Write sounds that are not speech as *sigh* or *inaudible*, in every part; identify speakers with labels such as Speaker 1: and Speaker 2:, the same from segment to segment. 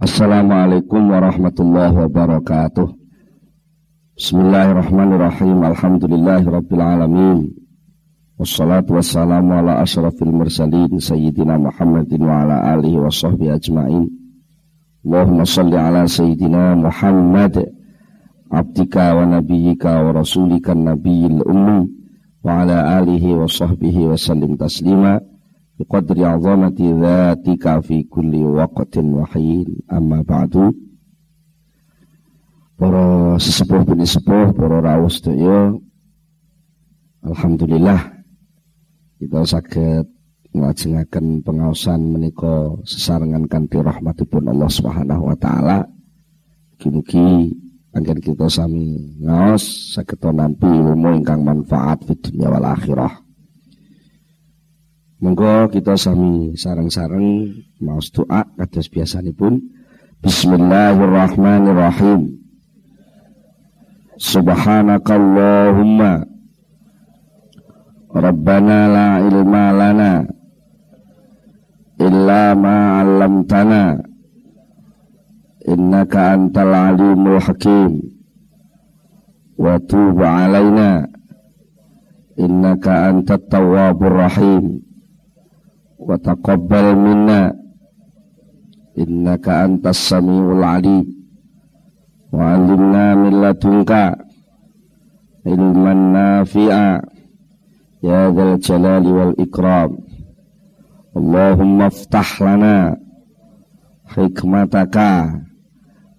Speaker 1: Assalamualaikum warahmatullahi wabarakatuh. Bismillahirrahmanirrahim. Alhamdulillahi rabbil alamin. Wassalatu wassalamu ala ashrafil mursalin Sayyidina Muhammadin wa ala alihi wa sahbihi ajma'in Allahumma salli ala Sayyidina Muhammad Abdika wa nabiyyika wa rasulika nabiyil ummi Wa ala alihi wa sahbihi wa sallim taslima Biqadri azamati dhatika fi kulli waqtin wahin Amma ba'du Para sesepuh bini sepuh, para rawuh sedaya Alhamdulillah kita sakit nglajengaken pengawasan menika sesarengan kanthi rahmatipun Allah Subhanahu wa taala. Mugi-mugi kita sami ngaos saged nampi ilmu ingkang manfaat di dunia wal akhirah. Monggo kita sami sareng-sareng maos doa kados biasanipun. Bismillahirrahmanirrahim. Subhanakallahumma. Rabbana la ilma lana illa ma 'allamtana. Innaka antal alimul hakim. Wa tub 'alaina. Innaka antat tawwabur rahim wa taqabbal minna innaka antas samiul alim wa alimna min ladunka ilman nafi'a ya dzal jalali wal ikram Allahumma ftah lana hikmataka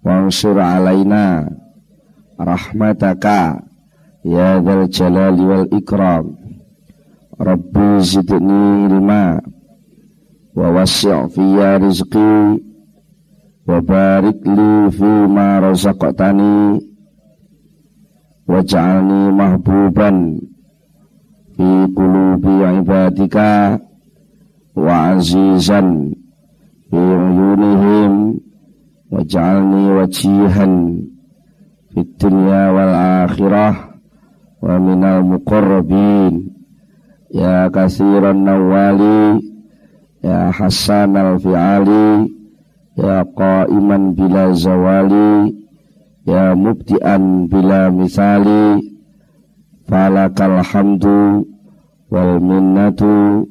Speaker 1: wansur alaina rahmataka ya dzal jalali wal ikram Rabbi zidni ilma ووسع في رزقي وبارك لي فيما رزقتني واجعلني محبوبا fi qulubi ibadika wa azizan fi uyunihim waj'alni wajihan fid dunya wal akhirah wa minal muqarrabin ya hasan al fi'ali ya qaiman bila zawali ya mubtian bila misali falakal hamdu wal minnatu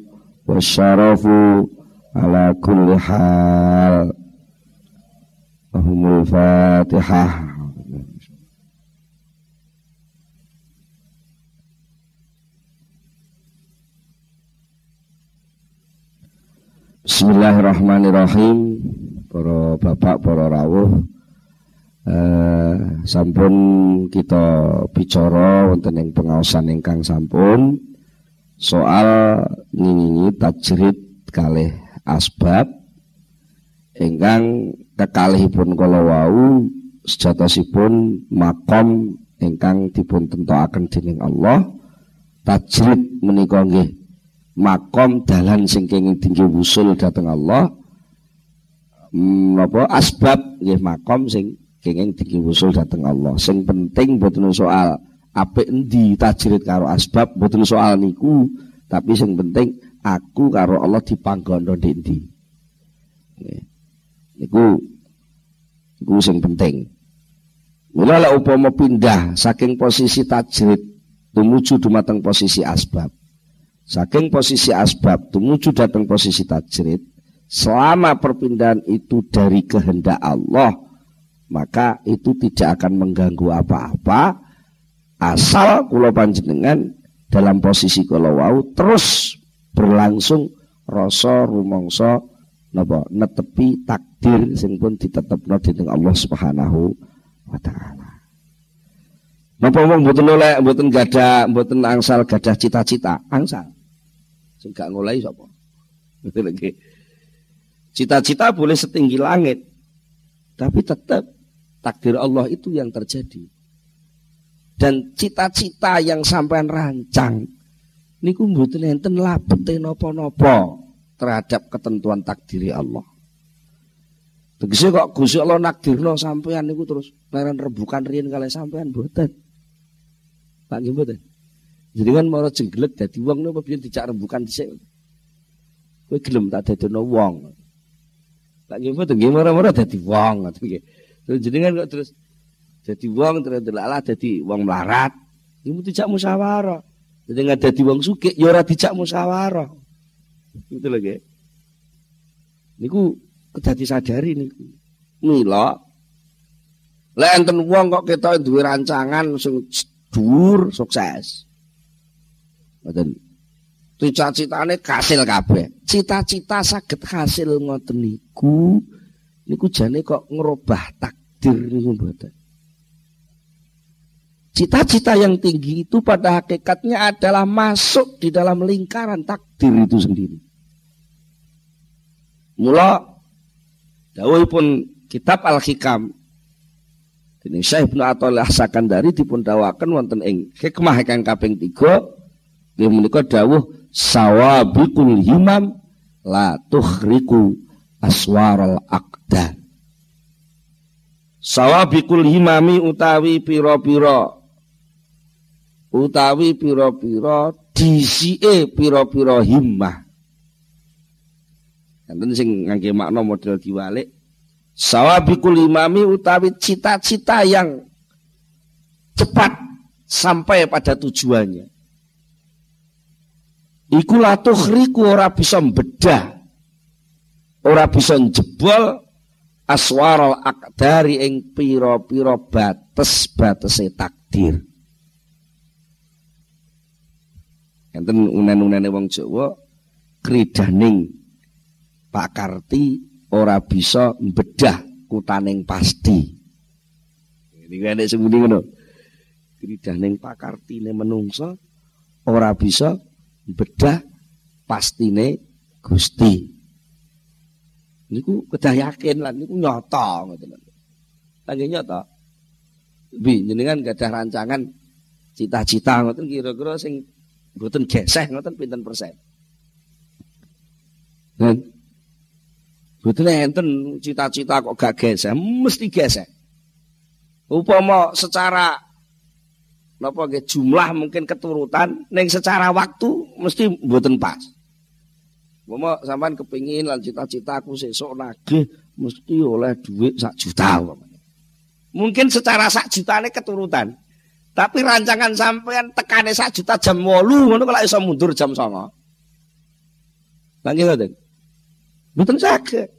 Speaker 1: wasyarafu ala kulli hal. Fatihah Bismillahirrahmanirrahim. Para bapak, para rawuh. Eh, sampun kita bicara wonten ing pengaosan ingkang sampun. Soal ngingi tajrid kalih asbab. Ingkang kekalihipun kala wau sejatosipun makom ingkang dipun tentokaken dening Allah. Tajrid menika nggih makom dalan sing kenging tinggi wusul dhateng Allah hmm, apa asbab nggih makom sing kenging wusul dateng Allah. Sing penting boten soal apik endi tajrid karo asbab boten soal niku, tapi sing penting aku karo Allah dipanggono ndi. Niku niku sing penting. Mula lek pindah saking posisi tajrid tumuju dumateng posisi asbab. Saking posisi asbab tumuju datang posisi tajrid, selama perpindahan itu dari kehendak Allah, maka itu tidak akan mengganggu apa-apa asal kula panjenengan dalam posisi kula wau terus berlangsung rasa rumangsa napa netepi takdir sing pun ditetepno dening Allah Subhanahu wa taala. Napa wong mboten oleh mboten gadah mboten angsal gadah cita-cita, angsal. Sing gak ngoleh sapa? Cita-cita boleh setinggi langit, tapi tetap Takdir Allah itu yang terjadi. Dan cita-cita yang sampean rancang niku mboten enten labete napa-napa terhadap ketentuan takdiri Allah. Tegese kok Gusti Allah nakdirno sampean niku terus leren rebukan riyen kali sampean mboten. Pak nggih mboten. Jadi kan mau jenggelet dadi wong napa biyen dicak rembukan dhisik. Kowe gelem tak dadono wong. Tak nggih mboten nggih mara-mara dadi wong ngoten *laughs* nggih. Terus jenengan kok terus dadi wong terus delalah dadi wong melarat. Iku dijak musyawarah. Jadi nggak wong sugih ya ora dijak musyawarah. Gitu lho nggih. Niku kedadi sadari niku. Mila lek enten wong kok ketok duwe rancangan sing dhuwur sukses. Mboten cita-citane kasil kabeh. Cita-cita saged hasil ngoten niku niku jane kok ngerubah takdir niku mboten. Cita-cita yang tinggi itu pada hakikatnya adalah masuk di dalam lingkaran takdir itu sendiri. Mula pun kitab Al-Hikam ini Syekh Ibnu Athaillah Sakandari dipun dawaken wonten ing hikmah ingkang kaping 3 nggih menika dawuh sawabikul himam la tukhriku aswaral aqdan sawabikul himami utawi pira-pira. Utawi pira-pira disike pira-pira himmah. Enten sing ngangge makna model diwalik sawabikul himami utawi cita-cita yang cepat sampai pada tujuannya iku latuh riku ora bisa bedah ora bisa jebol aswaral akdari ing pira-pira batas-batase takdir. Enten unen-unene wong Jawa kridaning Pak Karti ora bisa mbedah kutaning pasti. Niku enek sembunyi ngono. Kridaning pakartine menungsa ora bisa bedah pastine Gusti. Niku kedah yakin lan niku nyata ngoten. Lagi nyata. Bi jenengan gadah rancangan cita-cita ngoten kira-kira sing mboten geseh ngoten pinten persen. Dan Betul enten cita-cita kok gak geseh, mesti geseh. Upama secara napa nggih jumlah mungkin keturutan ning secara waktu mesti mboten pas. Umpama sampean kepingin lan cita-cita aku sesuk nagih mesti oleh duit sak juta Mungkin secara sak jutane keturutan. Tapi rancangan sampean tekane sak juta jam 8 ngono kok iso mundur jam 9. Lagi ngoten. Mboten saged.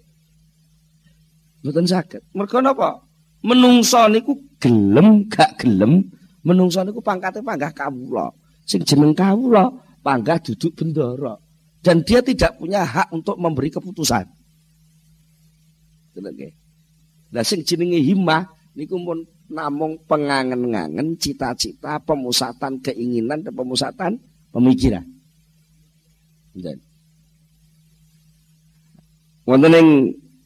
Speaker 1: Mboten saged. Mergo napa? Menungso niku gelem gak gelem Menungso niku pangkate panggah kawula. Sing jeneng kawula panggah duduk bendara. Dan dia tidak punya hak untuk memberi keputusan. Nah sing jenenge himmah niku pun namung pengangen-ngangen cita-cita, pemusatan keinginan dan pemusatan pemikiran. Wonten ing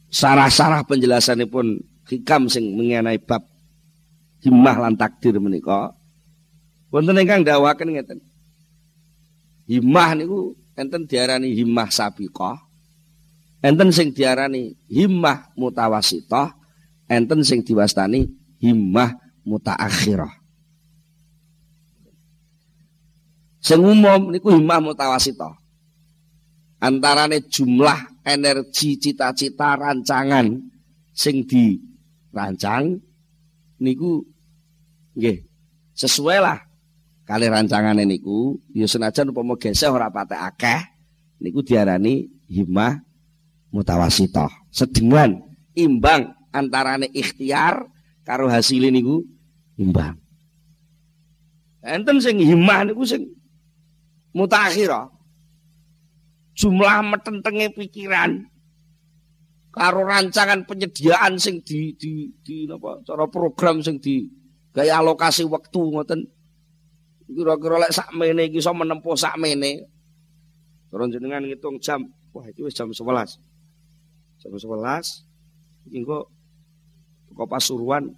Speaker 1: sarah-sarah penjelasanipun hikam sing mengenai bab himmah lan takdir menika. Wonten ingkang dawaken ngeten. Himmah niku enten diarani himmah sabiqah enten sing diarani himmah mutawasithah enten sing diwastani himmah mutaakhirah. Sing umum niku himmah mutawasithah antarane jumlah energi cita-cita rancangan sing dirancang niku Nggih. Sesuai lah kali rancangan niku ya senajan upama geseh ora patek akeh niku diarani himmah mutawasithah. Sedengan imbang antarane ikhtiar karo hasil niku imbang. Enten sing himmah niku sing mutakhirah. Jumlah metentenge pikiran karo rancangan penyediaan sing di di di apa cara program sing di Gaya alokasi waktu ngoten. Kira-kira lek sak mene iki iso menempuh sak mene. Terus jenengan ngitung jam. Wah, itu jam 11. Jam 11 iki kok kok pasuruan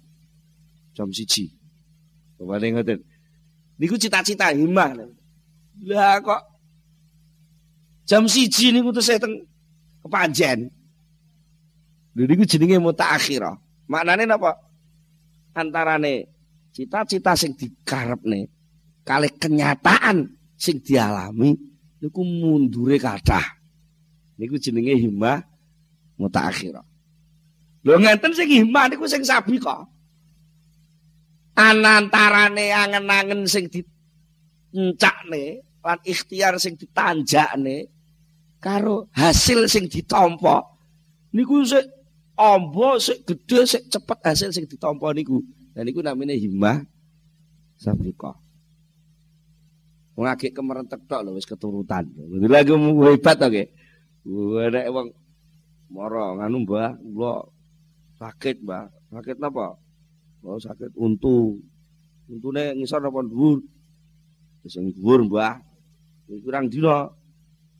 Speaker 1: jam 1. Coba ngoten. Niku cita-cita himmah. Lah kok jam 1 niku terus teng kepanjen. Lha niku jenenge mutaakhirah. Maknane napa? Antarane cita-cita sing dikarepne kali kenyataan sing dialami niku mundure kathah niku jenenge himmah mutaakhirah Lho ngenten sing iman iku sing sabi kok. Anantarane angen-angen sing diencakne lan ikhtiar sing ditanjakne karo hasil sing ditampa niku sik amba sik gedhe sik cepet hasil sing ditampa niku. Dan niku namine himmah sabiqah. Wong agek kemerentek tok lho wis keturutan. Lagi hebat to nggih. Nek wong mara nganu Mbah, kula sakit, Mbah. Sakit napa? Oh, sakit untu. Untune ngisor apa dhuwur? Sing dhuwur, Mbah. Kurang dina.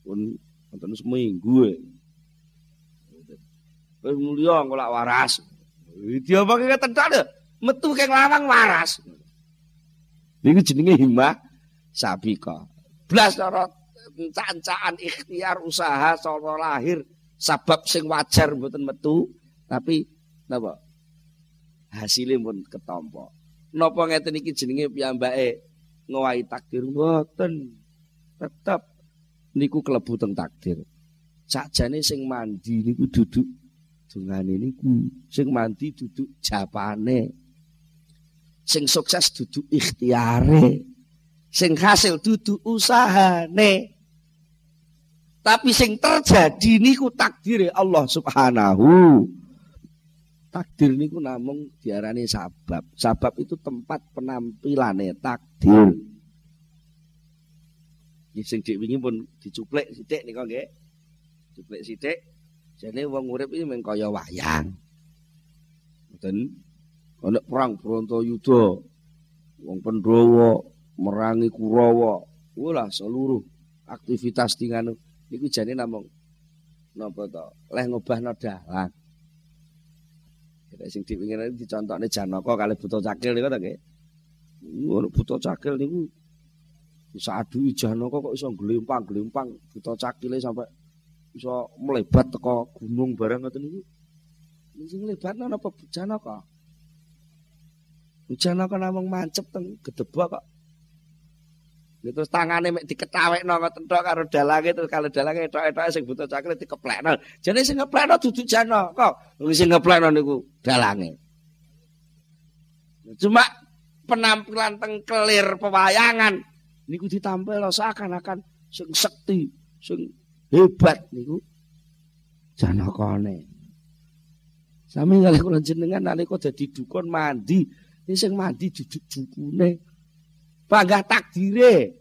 Speaker 1: Pun wonten seminggu. E. Wis mulya kok lak waras. Dia apa ketentak metu keng lawang waras. Niku jenenge himmah sabika. Blas cara cancaan ikhtiar usaha cara lahir sabab sing wajar mboten metu tapi napa hasilnya pun ketompo. Napa ngeten iki jenenge piyambake ngowahi takdir mboten. Tetep niku klebu teng takdir. Sakjane sing mandi niku duduk dungane niku, sing mandi duduk japane. Sing sukses duduk ikhtiare. Sing hasil duduk usahane. Tapi sing terjadi niku takdir Allah Subhanahu. Takdir niku namung diarani sabab. Sabab itu tempat penampilannya takdir. Ini sing dik pun dicuplek sithik nika nggih. Cuplek sithik. Jane wong urip iki mung kaya wayang. Mboten ana perang Brontoyuda. Wong Pandhawa merangi Kurawa. Wala seluruh aktivitas tinganu niku jane namung napa to? Leh ngobahno dalang. Nek sing diwingine dicontokne Janaka kalih Buta Cakil niku to nggih. Ngono Buta Cakil niku bisa adu Janaka kok iso glempang-glempang Buta Cakile sampai iso melebat teko gunung barang ngoten niku. Sing mlebatno napa Janaka? Janaka namung mancep teng gedebak kok Itu tangane mek diketawekno ngoten tok karo dalange terus kalau dalange etok-etok sing butuh cakle dikeplekno. Jane sing ngeplekno dudu jana kok. Sing ngeplekno niku dalange. Cuma penampilan teng kelir pewayangan niku ditampil seakan-akan sing sekti, sing hebat niku janakane. Sami kalih kula jenengan nalika dadi dukun mandi, sing mandi duduk dukune. bangga takdire.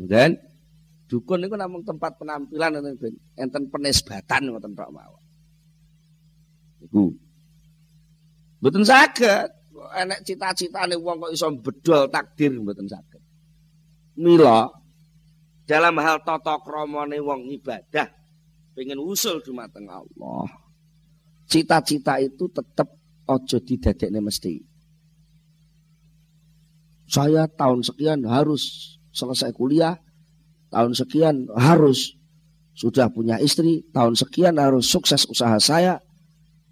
Speaker 1: Dan dukun itu namung tempat penampilan enten penisbatan ngoten tok mawon. Iku. Mboten saged enek cita-citane wong kok iso bedol takdir mboten saged. Mila dalam hal tata kramane wong ibadah pengen usul dumateng Allah. Cita-cita itu tetap ojo didadekne mesti. Saya tahun sekian harus selesai kuliah, tahun sekian harus sudah punya istri, tahun sekian harus sukses usaha saya,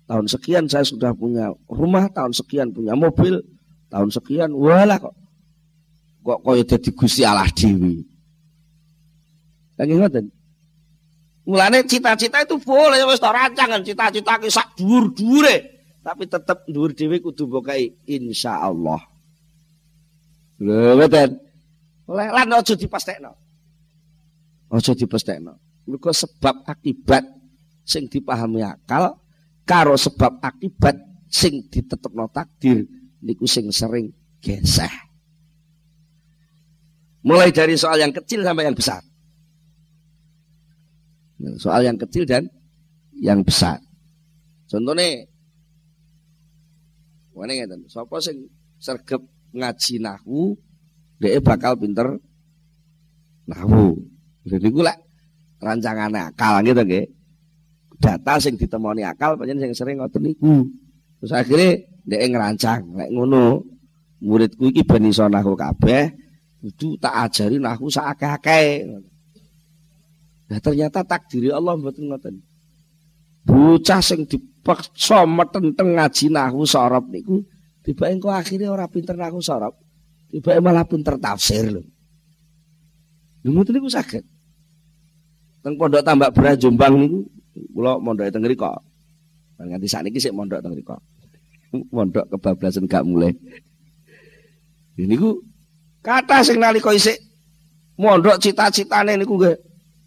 Speaker 1: tahun sekian saya sudah punya rumah, tahun sekian punya mobil, tahun sekian, walah kok kok kaya dadi Gusti Allah dewi. Lagi ngoten. Mulane cita-cita itu boleh wis rancangan cita-cita ki sak dhuwur-dhuwure, tapi tetap dhuwur dhewe kudu bokai insyaallah. Lho mboten. Lan aja dipestekno. Aja dipestekno. Mergo sebab akibat sing dipahami akal karo sebab akibat sing ditetepno takdir niku sing sering geseh. Mulai dari soal yang kecil sampai yang besar. Soal yang kecil dan yang besar. Contohnya, mana ngeten, sapa sing sergap ngaji nahu dia bakal pinter nahu. Jadi gue lah rancangan akal gitu ge data sing ditemoni akal panjang sing sering ngotot niku. Terus akhirnya dia ngerancang lek ngono muridku iki ben iso nahu kabeh kudu tak ajari nahu sakake nah ternyata takdiri Allah mboten ngoten. Bocah sing dipaksa metenteng ngaji nahu sorop niku Tiba engkau akhirnya orang pinter aku sorop. Tiba malah pinter tafsir lho. Itu niku sakit. Teng pondok tambak beras Jombang niku kula mondok teng kok. Nganti sakniki sik mondok teng mriku. Mondok kebablasan gak mulai. Ini ku kata sing nalika isik mondok cita-citane niku nggih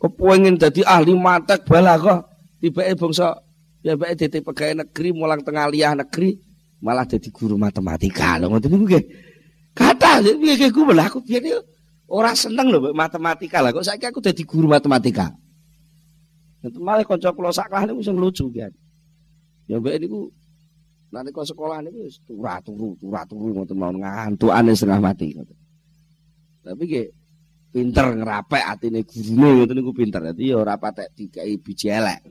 Speaker 1: kepengin dadi ahli matek balaghah tibake bangsa ya bae dadi pegawai negeri mulang tengah liah negeri malah dadi guru matematika lho ngoten niku nggih. Kata piye ki ku aku biyen ora seneng lho matematika lah kok saiki aku dadi guru matematika. Malah kanca kula sak kelas niku sing lucu kan. Ya mbek niku nalika sekolah niku wis turu turu ngoten mawon ngantukane setengah mati ngoten. Tapi nggih pinter ngerapek atine gurune ngoten niku pinter. Dadi ya ora patek dikai biji elek.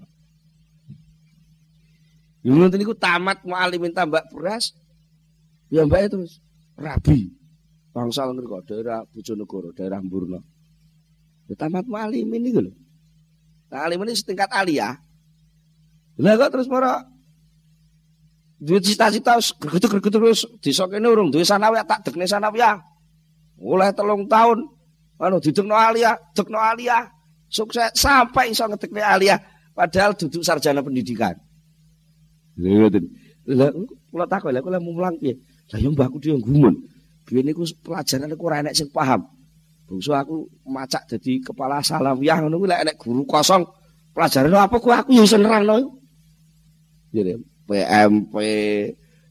Speaker 1: Yo ngoten niku tamat mualimin tambak beras. Ya mbak terus rabi. Bangsal ngriko daerah Bojonegoro, daerah Mburno. Ya tamat mualimin niku lho. Nah, alim ini setingkat aliyah. Lah kok terus para duit cita-cita gregetu-gregetu terus desa kene urung duwe sanawiyah tak dekne sanawiyah. Oleh telung tahun anu didekno aliyah, dekno aliyah. Sukses sampai iso ngedekne aliyah padahal duduk sarjana pendidikan. Lha Lah kula takon lha kula mulang piye? Lah yo mbahku dhewe gumun. Biyen niku pelajaran iku ora enek sing paham. Bungsu aku macak jadi kepala salawiyah ngono kuwi lek enek guru kosong pelajaran apa ku aku yo iso nerangno. Jadi PMP,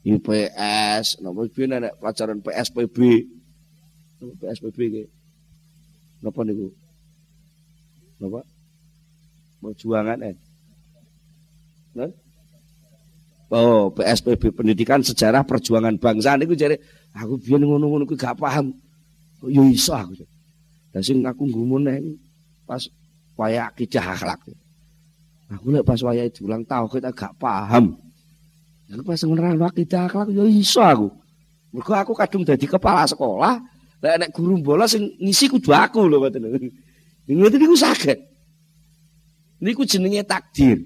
Speaker 1: IPS, napa biyen enek pelajaran PSPB. PSPB iki. Napa niku? Napa? Perjuangan eh. Nah? Oh, PSPB Pendidikan Sejarah Perjuangan Bangsa niku jare aku biyen ngono-ngono kuwi gak paham. Yo iso aku. Dan sing aku ngumune pas waya akidah akhlak. Aku lek pas waya diulang kita gak paham. Aku pas ngerang akidah akhlak yo iso aku. Mergo aku kadung dadi kepala sekolah, lek nek guru bola sing ngisi kudu aku lho ngoten. Ngoten niku saged. Niku jenenge takdir.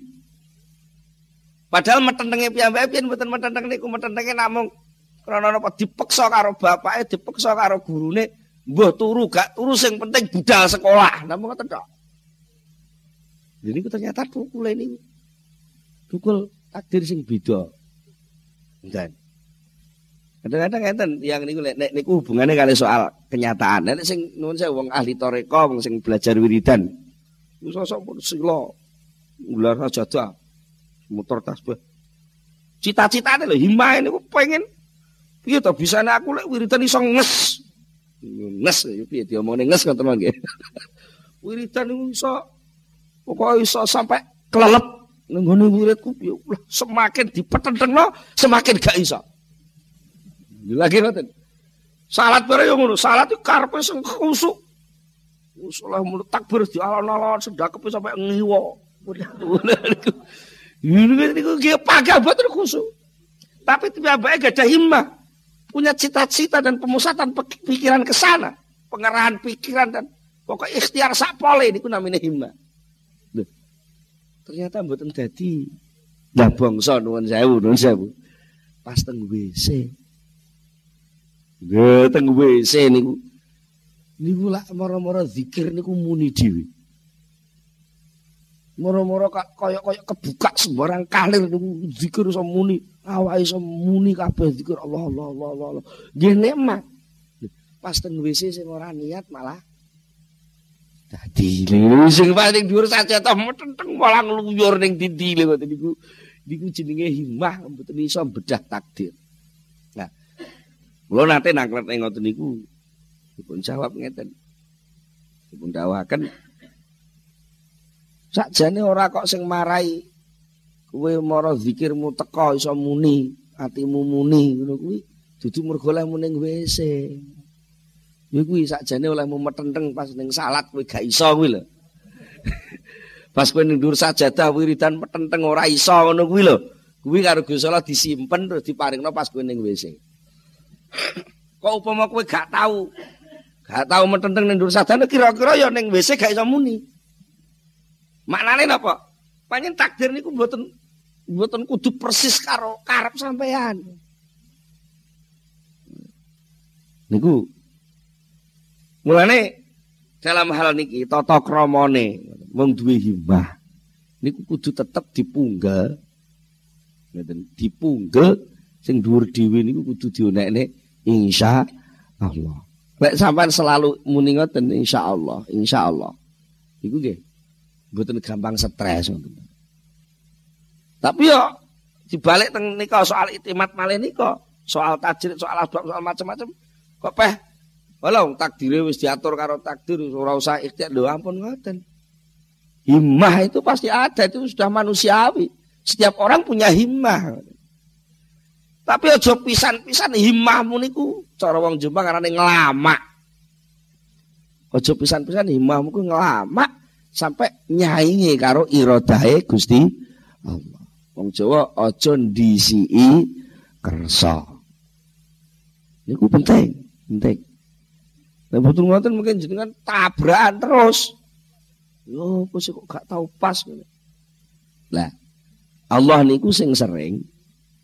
Speaker 1: Padahal metentenge piyambake piyen mboten metenteng niku metentenge namung krana napa dipeksa karo bapake, dipeksa karo gurune, Mbah turu gak turu sing penting budal sekolah. Namung ngoten tok. Jadi ternyata tukul ini tukul takdir sing beda. Dan kadang-kadang enten yang niku nek niku hubungannya kali soal kenyataan. Nek sing nuwun saya wong ahli toreko, wong sing belajar wiridan. Sosok pun sila ular sajadah motor tasbih. Cita-citane lho himae niku pengen piye to bisane aku lek wiridan iso nges Nges piye diomongne nges ngoten mangke. *laughs* Wiridan niku iso pokoke iso sampai kelelep nenggone wiridku ya semakin dipetendengno semakin gak iso. Lagi ngoten. Salat bare yo ngono, salat itu karepe sing khusuk. Usulah mulut takbir di alon-alon sedakepe sampai ngiwo. Ini niku pagah boten khusuk. Tapi tiba-tiba gak ada himmah punya cita-cita dan pemusatan pikiran ke sana, pengerahan pikiran dan pokok ikhtiar sak pole niku namanya himma. Loh, ternyata mboten dadi lah bangsa nuwun sewu nuwun sewu. Pas teng WC. Nggih teng WC niku niku lak mara-mara zikir niku muni dhewe. Moro-moro kaya-kaya kebuka sembarang kalir zikir iso muni, awake iso muni kabeh zikir Allah Allah Allah Allah. Nggih nikmat. Pas teng WC sing ora niat malah dadi sing paling dhuwur saja toh metenteng malah ngluyur ning dindi ngoten niku. Niku jenenge himmah mboten iso bedah takdir. Nah, kula nate nangklet ngoten niku dipun jawab ngeten. Dipun dawaken Sakjane ora kok sing marai kowe mara zikirmu teko iso muni, atimu muni ngono kuwi dudu mergo lek ning WC. Ya kuwi sakjane olehmu metenteng pas ning salat kowe gak iso kuwi lho. *laughs* pas kowe ning dhuwur sajadah wiridan metenteng ora iso ngono kuwi lho. Kuwi karo Gusti Allah disimpen terus diparingno pas kowe ning WC. *laughs* kok upama kowe gak tahu gak tahu metenteng ning dhuwur sajadah kira-kira ya ning WC gak iso muni. Maknane napa? Panjen takdir niku mboten mboten kudu persis karo karep sampean. Niku mulane dalam hal niki tata kramane wong duwe himbah niku kudu tetep dipunggal Ngeten dipunggel sing dhuwur dhewe niku kudu dionekne insya Allah. Lek sampean selalu muni ngoten insyaallah, insyaallah. Iku nggih mboten gampang stres. Tapi yo dibalik teng nika soal itimat malih nika, soal tajrid, soal asbab, soal macam-macam kok peh Walau takdir wis diatur karo takdir ora usah ikhtiar lho ampun ngoten. Himmah itu pasti ada itu sudah manusiawi. Setiap orang punya himmah. Tapi aja pisan-pisan himmahmu niku cara wong Jombang karena ngelama. Aja pisan-pisan himmahmu ku ngelama sampai nyaingi karo iradahe Gusti Allah. Wong Jawa aja ndisiki kersa. Niku penting, penting. Nah, betul ngoten mungkin jenengan tabrakan terus. Yo, kok kok gak tahu pas. Lah, Allah niku sing sering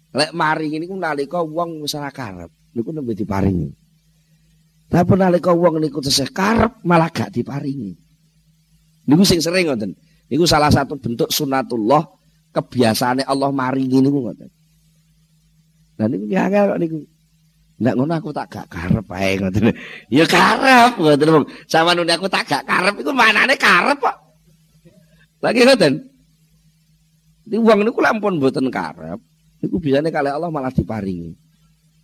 Speaker 1: Lek maring niku nalika wong wis ora karep, niku nembe diparingi. Tapi nalika wong niku tesih karep malah gak diparingi. Niku sing sering ngoten. Niku salah satu bentuk sunatullah kebiasaane Allah maringi niku ngoten. Lah niku angel kok niku. Nek ngono aku tak gak karep ae ngoten. *laughs* Ya karep ngoten wong. Sama nune aku tak gak karep iku manane karep kok. Lagi ngoten. Di wong niku lampun mboten karep, Iku biasanya kali Allah malah diparingi.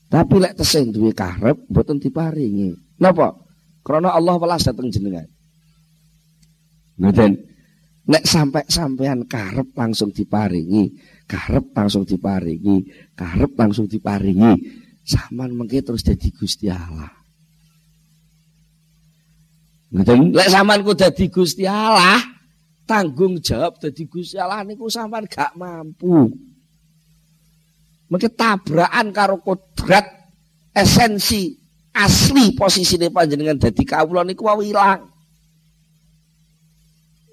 Speaker 1: Tapi lek tesih duwe karep mboten diparingi. Napa? Karena Allah welas dateng jenengan. Ngoten. Nek sampai sampean karep langsung diparingi, karep langsung diparingi, karep langsung diparingi, saman mengke terus jadi Gusti Allah. Ngoten. Lek sampean ku dadi Gusti Allah, tanggung jawab dadi Gusti Allah niku sampean gak mampu. Mungkin tabrakan karo kodrat esensi asli posisi panjenengan dadi kawula niku wau ilang.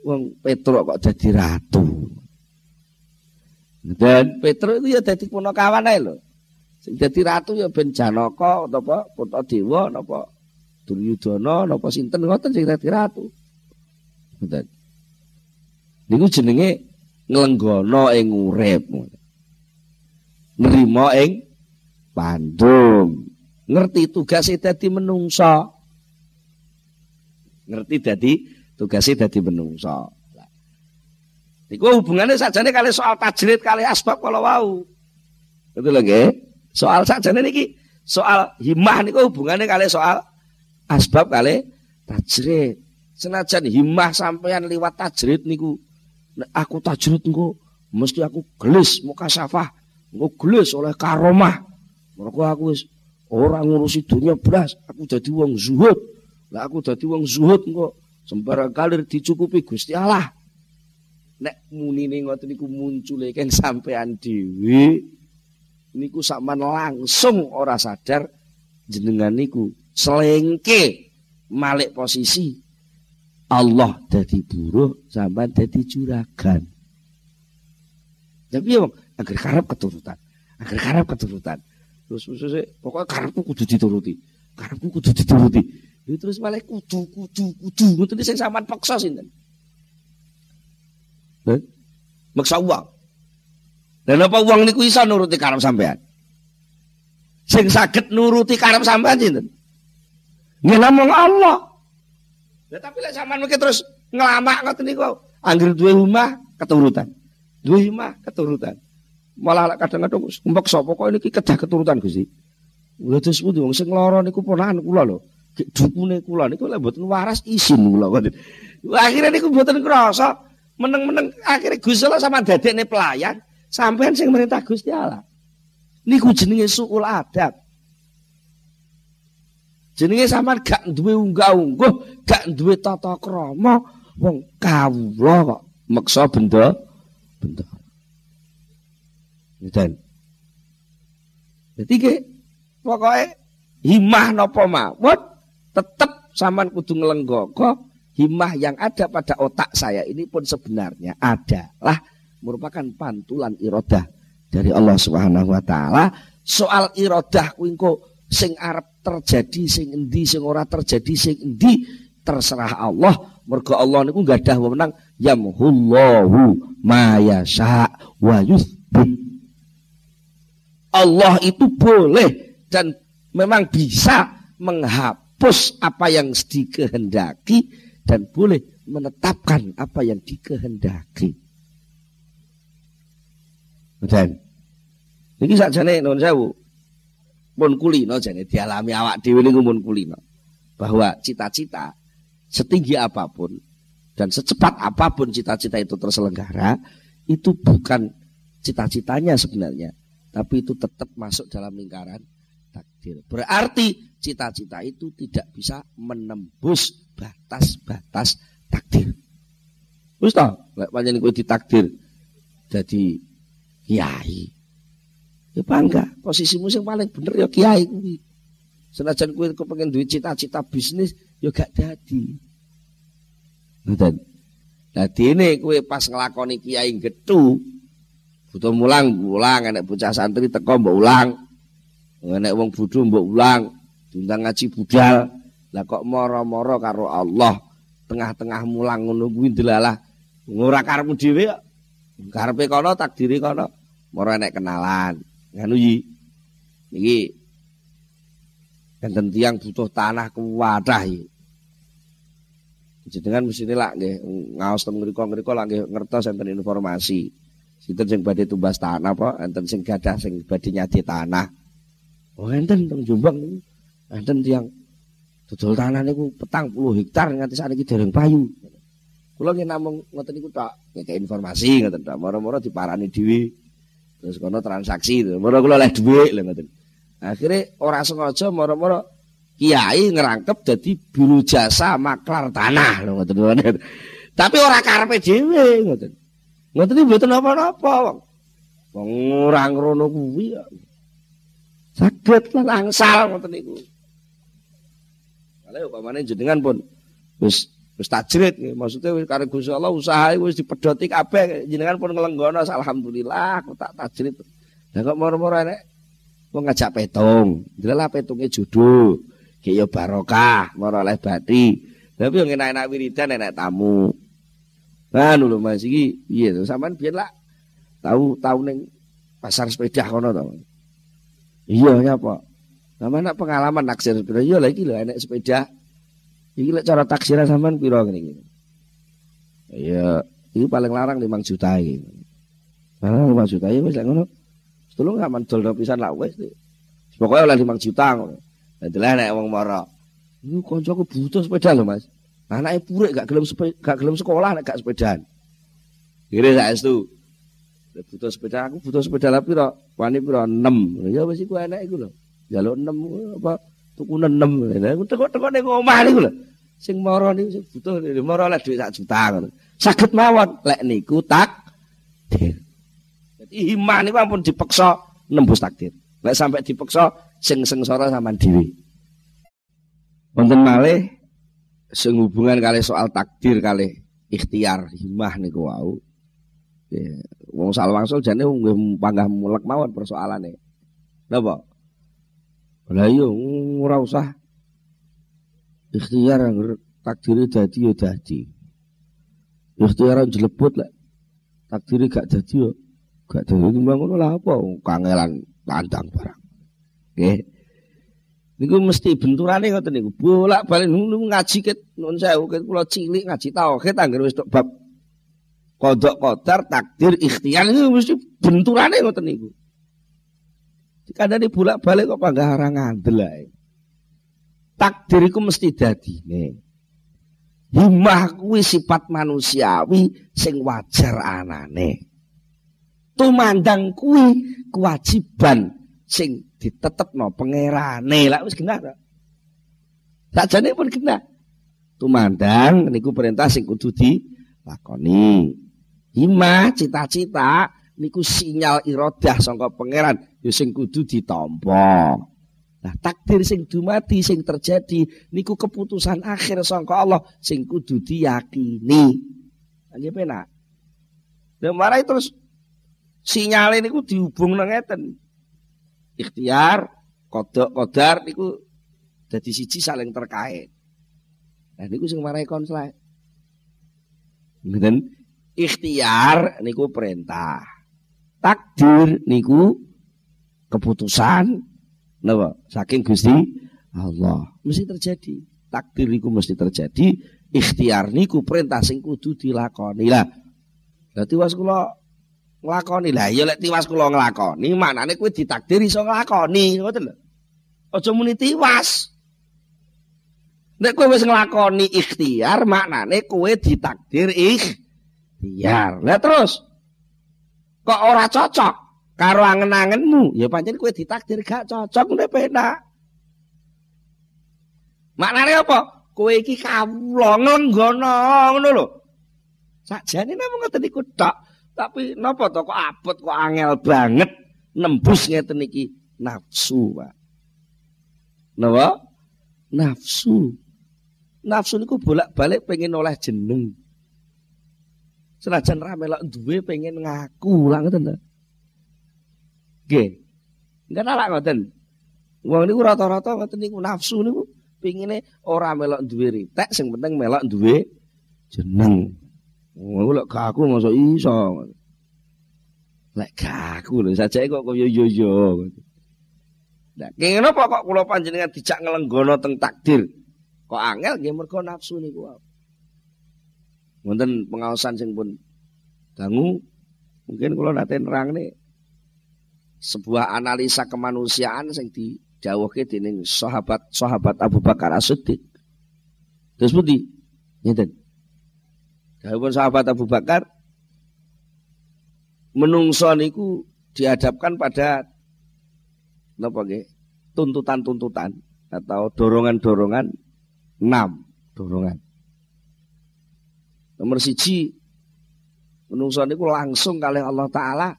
Speaker 1: Wong Petro kok dadi ratu. Dan Petro itu ya dadi punakawan ae lho. Sing dadi ratu ya ben Janaka utawa Dewa napa Duryudana napa sinten ngoten sing dadi ratu. Ngoten. Niku jenenge nglenggono ing urip nerima ing pandum ngerti tugasnya dadi menungso ngerti dadi tugasnya dadi menungso Iku hubungannya sajane kali soal tajrid kali asbab kalau wau. Itu lagi. Soal sajane niki soal himmah niku hubungannya kali soal asbab kali tajrid. Senajan himmah sampean liwat tajrid niku aku tajrid niku mesti aku gelis muka safah ngegelis oleh karomah. Mergo aku wis ora ngurusi dunia belas, aku dadi wong zuhud. Lah aku dadi wong zuhud engko sembarang kalir dicukupi Gusti Allah. Nek munine ngoten niku muncule kan sampean dhewe niku sampean langsung ora sadar jenengan niku selengke malik posisi Allah dadi buruh sampean dadi juragan. Tapi ya agar karep keturutan? Agar karep keturutan? Terus terus pokoknya karepku kudu dituruti. Karepku kudu dituruti ya, terus malah kudu kudu kudu itu sing sampean paksa sinten eh? maksa uang dan apa uang niku iso nuruti karep sampean sing saged nuruti karep sampean sinten nggih namung Allah Ya, tapi lek sampean mungkin terus ngelamak ngoten niku anggere duwe omah keturutan. Duwe omah keturutan. Malah kadang-kadang umpek sapa kok niki kedah keturutan Gusti. Lha terus pundi wong sing lara niku ponakan kula lho. Dukune kula niku lek mboten waras isin kula. Akhirnya niku mboten krasa meneng-meneng akhirnya Gusti Allah sama dadekne pelayan sampean sing merintah Gusti Allah. Niku jenenge suul adab. Jenenge sampean gak duwe unggah-ungguh, gak duwe tata krama, wong kawula kok meksa benda benda. Dan Jadi pokoknya himah nopo mawon tetap saman kudu ngelenggoko himah yang ada pada otak saya ini pun sebenarnya adalah merupakan pantulan irodah dari Allah Subhanahu wa taala. Soal irodah kuingko sing arep terjadi sing endi sing ora terjadi sing endi terserah Allah. Mergo Allah niku gadah wewenang. Yamhullahu ma yasha wa yuthbit. Allah itu boleh dan memang bisa menghapus apa yang dikehendaki dan boleh menetapkan apa yang dikehendaki. Dan ini sakjane non sewu pun kulino jane dialami awak dhewe niku pun kulino. Bahwa cita-cita setinggi apa pun dan secepat apa pun cita-cita itu terselenggara itu bukan cita-citanya sebenarnya, tapi itu tetap masuk dalam lingkaran takdir. Berarti cita-cita itu tidak bisa menembus batas-batas takdir. Wis ta, lek pancen kowe ditakdir jadi kiai. Ya bangga, posisimu yang paling bener ya kiai kuwi. Senajan kowe kepengin duit cita-cita bisnis ya gak dadi. Ngoten. Dadi ini kowe pas nglakoni kiai getu butuh mulang mulang enek bocah santri teko mbok ulang. Enek wong bodho mbok ulang, diundang ngaji budal. Lah kok moro-moro karo Allah tengah-tengah mulang ngono kuwi delalah ora karepmu dhewe kok. Karepe kono takdiri kono. Moro enek kenalan. Nganu yi. Niki enten tiyang butuh tanah kuwadah iki. Jenengan mesti lak nggih ngaos teng mriku-mriku lak nggih ngertos enten informasi. Sinten sing badhe tumbas tanah apa enten sing gadah sing badhe nyadi tanah. Oh enten teng Jombang. Enten tiyang dodol tanah niku petang puluh hektar nganti sakniki dereng payu. Kula nggih namung ngoten niku tok, ngekek informasi ngoten tok. Moro-moro diparani dhewe. Terus kono transaksi itu. Moro kula oleh dhuwit lho ngoten. Akhire ora sengaja moro-moro kiai ngerangkep jadi buru jasa maklar tanah lho ngoten. Tapi ora karepe dhewe ngoten. Ngoten iki mboten apa-apa wong. Wong ora ngrono kuwi kok. Saged lan angsal ngoten niku. Kalau upamane jenengan pun wis wis tajrid maksudnya wis karo Gusti Allah usaha wis dipedhoti kabeh. Jenengan pun nglenggono alhamdulillah aku tak tajrid lah kok moro-moro enek wong ngajak petung? Jelas petunge jodoh ki ya barokah moro oleh bati. Tapi yang enak-enak wiridan enak tamu? Nah lho Mas iki to? Sampean biyen lah tahu tahu ning pasar sepeda kono to iya nyapa sama nak pengalaman naksir sepeda, iya lagi loh enak sepeda. Iki lek cara taksiran sampean piro ngene iki? Iya, iki paling larang 5 juta iki. Nah, 5 juta ya wis lek ngono. Setulung gak mandol pisan lah wis. Pokoke oleh 5 juta ngono. Dadi lek nek wong mara. Iku kancaku butuh sepeda lho, Mas. Anake purik gak gelem gak gelem sekolah nek gak sepedaan. Kira saestu. Lek butuh sepeda aku butuh sepeda lah piro? Wani piro? 6. Ya wis iku enak iku lho. Jaluk 6 apa tuku 6. Lah teko-teko ning omah niku lho. Sing mara niku sing butuh mara oleh dhuwit sak juta ngono. Saged mawon lek niku takdir. Dadi himah niku ampun dipeksa nembus takdir. Lek sampai dipeksa sing sengsara sampean dhewe. Wonten malih sing hubungan kali soal takdir kali ikhtiar himah niku wau. Ya, wong salwangsul jane nggih panggah mulek mawon persoalane. Napa? Lah iya ora usah ikhtiar takdiri dadi ya dadi. Ikhtiar jlebut lek takdiri gak dadi ya gak dadi timbang ngono lah apa kangelan tandang barang. Nggih. Niku mesti benturane ngoten niku. Bolak-balik ngaji ket nun sewu ket kula cilik ngaji tauhid anggere wis bab kodok kodar takdir ikhtiar itu mesti benturane ngoten niku. Kadang bolak balik kok panggah orang ngandel Takdiriku mesti dadi nih. Himah kuwi sifat manusiawi sing wajar anane. Tumandang kuwi kewajiban sing ditetepno pangerane. Lah wis genah ta. Sakjane pun genah. Tumandang niku perintah sing kudu dilakoni. Himah cita-cita niku sinyal irodah sangka pangeran ya sing kudu ditampa. Nah, takdir sing dumati sing terjadi niku keputusan akhir sangka Allah sing kudu diyakini. Nggih penak. Lah marai terus sinyal niku dihubung ngeten. Ikhtiar, kodok, kodar niku dadi siji saling terkait. Nah niku sing marai konslet. Ngeten ikhtiar niku perintah. Takdir niku keputusan. Napa? Saking Gusti Allah. Mesti terjadi. Takdir iku mesti terjadi. Ikhtiar niku perintah sing kudu dilakoni. Lah dadi was kula nglakoni. Lah ya lek tiwas kula nglakoni manane kowe ditakdir iso nglakoni. Ngoten lho. Aja muni tiwas. Nek kowe wis nglakoni ikhtiar maknane kowe ditakdir ikhtiar. Lah terus kok ora cocok? Karo angen-angenmu. Ya pancen kowe ditakdir gak cocok nek penak maknane apa? Kowe iki kawula ngenggono ngono lho. Sakjane namung ngoten iku tok? Tapi napa to? Kok abot kok angel banget. Nembus ngeten iki. Nafsu, Pak. Napa? Nafsu. Nafsu niku bolak-balik pengen oleh jeneng. Senajan ra melok duwe pengen ngaku lah ngoten to. Nggih. Enggak nalak ngoten. Wong niku rata-rata ngoten niku nafsu niku pengine ora melok duwe ritek sing penting melok duwe jeneng. Oh, lek gak aku masa iso. Lek gak aku lho sajake kok koyo yo yo. Nah, kenapa kok kula panjenengan dijak ngelenggono teng takdir? Kok angel nggih mergo nafsu niku. Wonten pengaosan sing pun dangu mungkin kula nate nerangne sebuah analisa kemanusiaan sing didhawuhke dening sahabat-sahabat Abu Bakar As-Siddiq. Terus pundi? Ngeten. Dawuh sahabat Abu Bakar menungso niku dihadapkan pada napa nggih? tuntutan-tuntutan atau dorongan-dorongan enam dorongan. Nomor siji menungso niku langsung kali Allah taala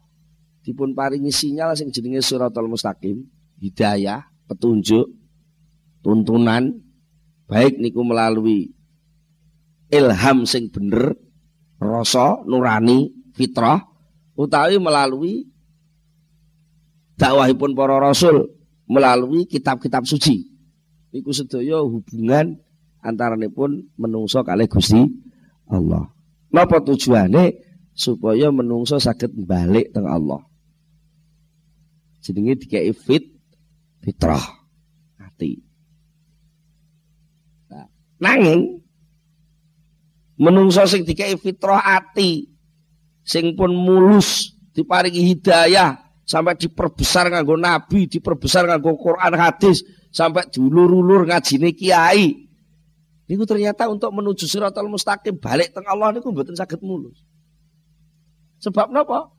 Speaker 1: dipun paringi sinyal sing jenenge suratul mustaqim, hidayah, petunjuk, tuntunan baik niku melalui ilham sing bener, rasa nurani fitrah utawi melalui dakwahipun para rasul melalui kitab-kitab suci. Iku sedaya hubungan antaranipun menungso kalih Gusti Allah. Napa tujuane supaya menungso saged balik teng Allah. Jenenge dikei fit fitrah hati. Nah, nanging menungso sing dikai fitrah ati sing pun mulus diparingi hidayah sampai diperbesar nganggo nabi diperbesar nganggo Quran hadis sampai dulur-ulur ngajine kiai niku ternyata untuk menuju siratal mustaqim balik teng Allah niku mboten saged mulus sebab napa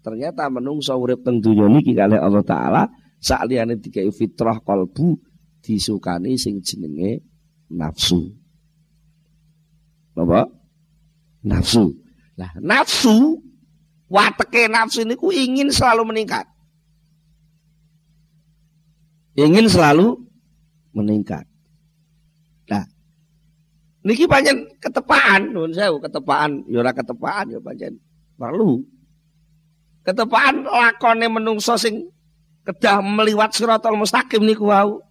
Speaker 1: ternyata menungso urip teng dunya niki kalih Allah taala sakliyane dikai fitrah kalbu disukani sing jenenge nafsu apa? Nafsu. Nah, nafsu wateke nafsu ini ku ingin selalu meningkat. Ingin selalu meningkat. Niki panjen ketepaan, nuwun sewu ketepaan, ya ora ketepaan ya panjen perlu. Ketepaan lakone menungso sing kedah meliwat siratal mustaqim niku wau.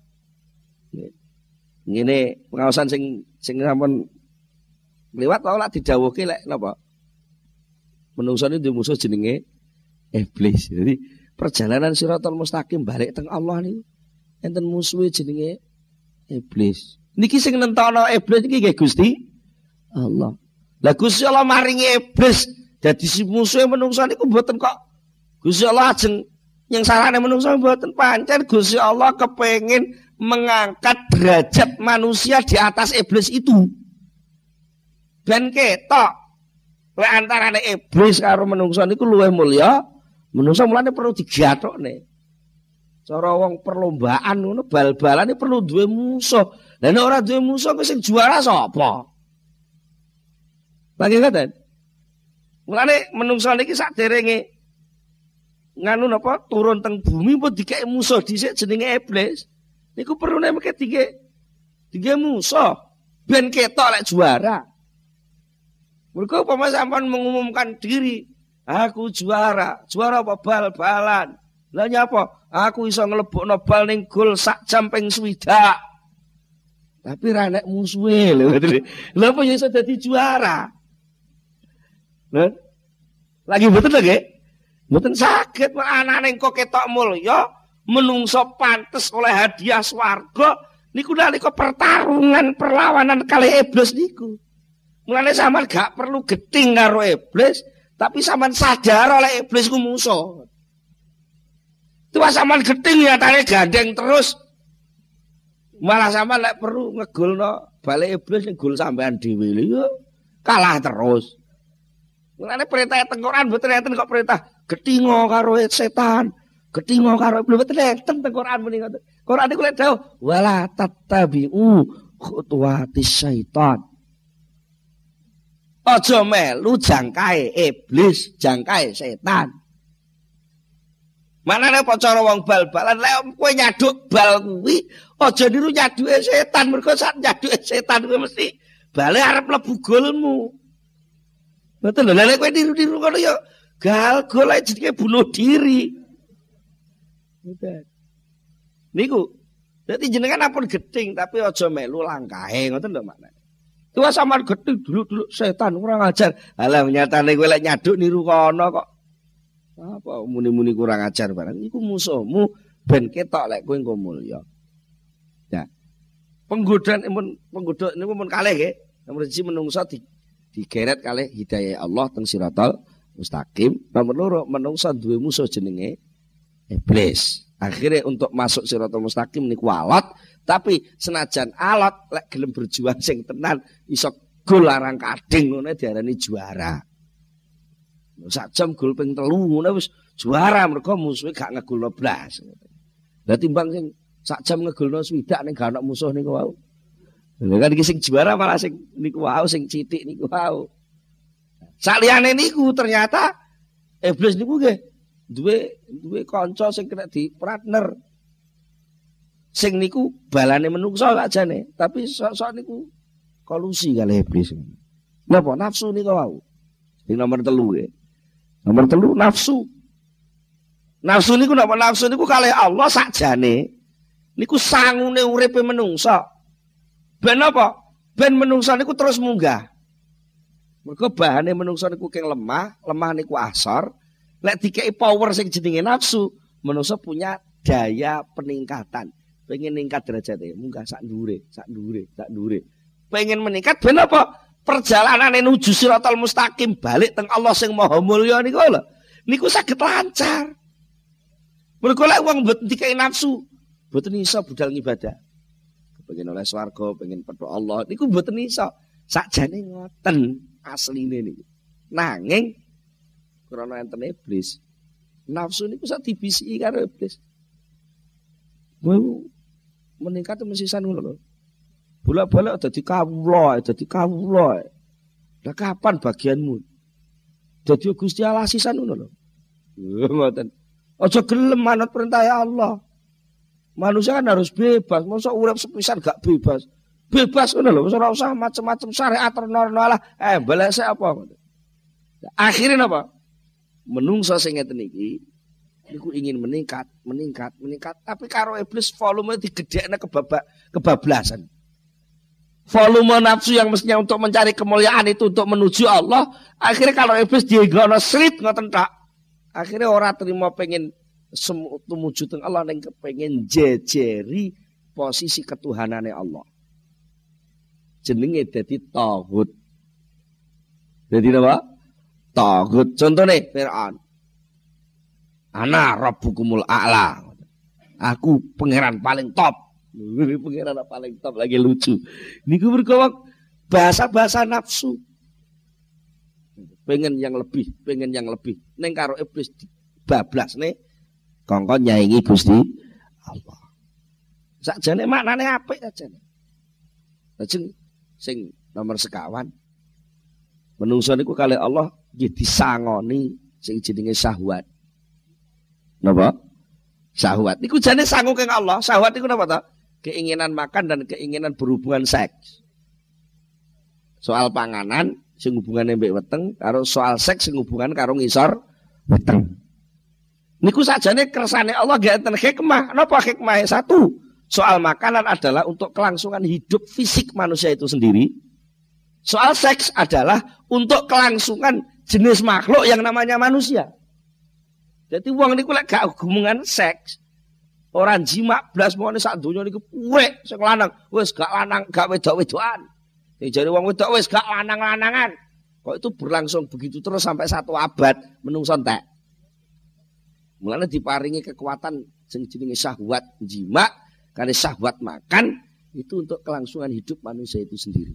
Speaker 1: Ngene pengawasan sing sing sampun Liwat tau lak didhawuhke lek napa? Menungso ini musuh jenenge iblis. Jadi perjalanan siratal mustaqim balik teng Allah niku enten musuhe jenenge iblis. Niki sing nentono iblis iki nggih Gusti? Allah. Lah Gusti Allah maringi iblis. Dadi si musuhe menungso niku mboten kok. Gusti Allah ajeng yang salahnya menungso mboten pancen. Gusti Allah kepengin mengangkat derajat manusia di atas iblis itu. Ben ketok. Lek antarane iblis karo menungso niku luwih mulya menungso mulane perlu digathokne. Cara wong perlombaan ngono bal-balane perlu duwe musuh lan ora duwe musuh kok sing juara sapa? Lagi ngaten mulane menungso niki saderenge nganu napa? Turun teng bumi pun dikek musuh dhisik jenenge iblis. Niku perlu nek dikek dikek musuh ben ketok lek juara. Mereka umpama sampean mengumumkan diri, aku juara, juara apa? Bal-balan. Lah nyapa? Aku iso nglebokno bal ning gol sak jam ping swidak. Tapi ra nek musuhe lho. Lha apa ya iso dadi juara? Lha lagi betul lagi? Mboten sakit anane kok ketok mulya, menungso pantes oleh hadiah swarga niku nalika pertarungan perlawanan kali iblis niku. Mulane sampean gak perlu geting karo iblis, tapi sampean sadar oleh iblis ku musuh. Tua sampean geting nyatane gandeng terus. Malah sampean lek perlu ngegulno balik iblis ngegul sampean dhewe lho kalah terus. Mulane perintah tengkoran mboten enten kok perintah getingo karo setan. Ketingo karo belum betul enten teng Quran muni ngoten. Quran iku lek dawuh wala tattabi'u khutuwati syaitan. Aja melu jangkae iblis, jangkae setan. Manane apa cara wong bal-balan lek kowe nyaduk bal kuwi aja niru nyaduke setan mergo sak nyaduke setan kuwi mesti bale arep mlebu golmu. Betul lho lek kowe niru-niru ngono ya gal golek jenenge bunuh diri. Niku. Dadi jenengan ampun geding tapi aja melu langkahe ngoten lho maknane. Tua sampean geding dulu-dulu setan kurang ajar. Alah nyatane kowe lek nyaduk niru kono kok. Apa muni-muni kurang ajar barang iku musuhmu ben ketok lek kowe engko mulya. Ya. Penggodaan pun penggodaan niku pun kalih nggih. Nomor siji menungso di digeret kalih hidayah Allah teng siratal mustaqim. Nomor loro menungso duwe musuh jenenge iblis. Akhirnya untuk masuk siratal mustaqim niku alat, tapi senajan alat lek gelem berjuang sing tenan iso gol larang kading ngono diarani juara. Sak jam gol ping telu ngono wis juara mergo musuhe gak ngegolno blas. Lah timbang sing sak jam ngegolno swidak ning gak ana musuh niku wau. Lha kan iki sing juara malah sing niku wau sing citik niku wau. Saliyane niku ternyata iblis niku nggih duwe duwe kanca sing kena di partner. Sing niku balane menungso jane, tapi sok-sok niku kolusi kali iblis. Napa nafsu niku wau. Sing nomor telu ya. Nomor telu nafsu. Nafsu niku napa nafsu niku kali Allah sakjane niku sangune uripe menungso. Ben apa? Ben menungso niku terus munggah. Mergo bahane menungso niku keng lemah, lemah niku asor, Lek dikei power sing jenenge nafsu, manusia punya daya peningkatan. Pengen ningkat derajatnya, munggah sak ndure, sak ndure, sak ndure. Pengen meningkat ben apa? Perjalanan menuju siratal mustaqim balik teng Allah sing maha mulya niku lho. Niku saged lancar. Mergo lek wong mboten dikei nafsu, mboten iso budal ngibadah. Pengen oleh swarga, pengen petuk Allah, niku mboten iso. Sakjane ngoten asline niku. Nanging Karena enten iblis. Nafsu ini bisa dibisi karo iblis. Mau meningkat mesisan ngono lho. Bolak-balik dadi kawula, dadi kawula. Lah kapan bagianmu? Dadi Gusti Allah sisan ngono lho. Ngoten. Aja gelem manut perintah ya Allah. Manusia kan harus bebas. Masa urip sepisan gak bebas. Bebas ngono lho, ora usah macam-macam syariat ternorno lah. Eh, saya apa? Akhirnya apa? menungso sing ngeten iki niku ingin meningkat, meningkat, meningkat, tapi karo iblis volume digedhekne kebabak kebablasan. Volume nafsu yang mestinya untuk mencari kemuliaan itu untuk menuju Allah, akhirnya kalau iblis dienggono srit ngoten tak. Akhirnya orang terima pengen tumuju teng Allah ning pengen jejeri posisi ketuhanannya Allah. Jenenge dadi tauhid. Jadi apa? Tagut. Contohnya Fir'aun. Ana rabbukumul a'la. Aku pangeran paling top. Ini pangeran paling top lagi lucu. Niku berkawak bahasa-bahasa nafsu. Pengen yang lebih, pengen yang lebih. Neng karo iblis bablas nih. Kongkon nyaingi Gusti Allah. Sakjane maknane apik sajane. Lajeng sing nomor sekawan menungso niku kali Allah nggih disangoni sing jenenge syahwat. Napa? Syahwat. Niku jane sangu keng Allah. Syahwat niku napa ta? Keinginan makan dan keinginan berhubungan seks. Soal panganan sing hubungane mbek weteng karo soal seks sing hubungan karo ngisor weteng. Niku sajane kersane Allah gak enten hikmah. Napa hikmahnya satu? Soal makanan adalah untuk kelangsungan hidup fisik manusia itu sendiri. Soal seks adalah untuk kelangsungan jenis makhluk yang namanya manusia. Jadi uang ini gak hubungan seks, Orang jima blas mau sak donya niku puwek sing lanang, wis gak lanang, gak wedok-wedokan. Sing jare wong wedok wis gak lanang-lanangan. Kok itu berlangsung begitu terus sampai satu abad menungso entek. Mulane diparingi kekuatan sing jenenge syahwat jima, karena syahwat makan itu untuk kelangsungan hidup manusia itu sendiri.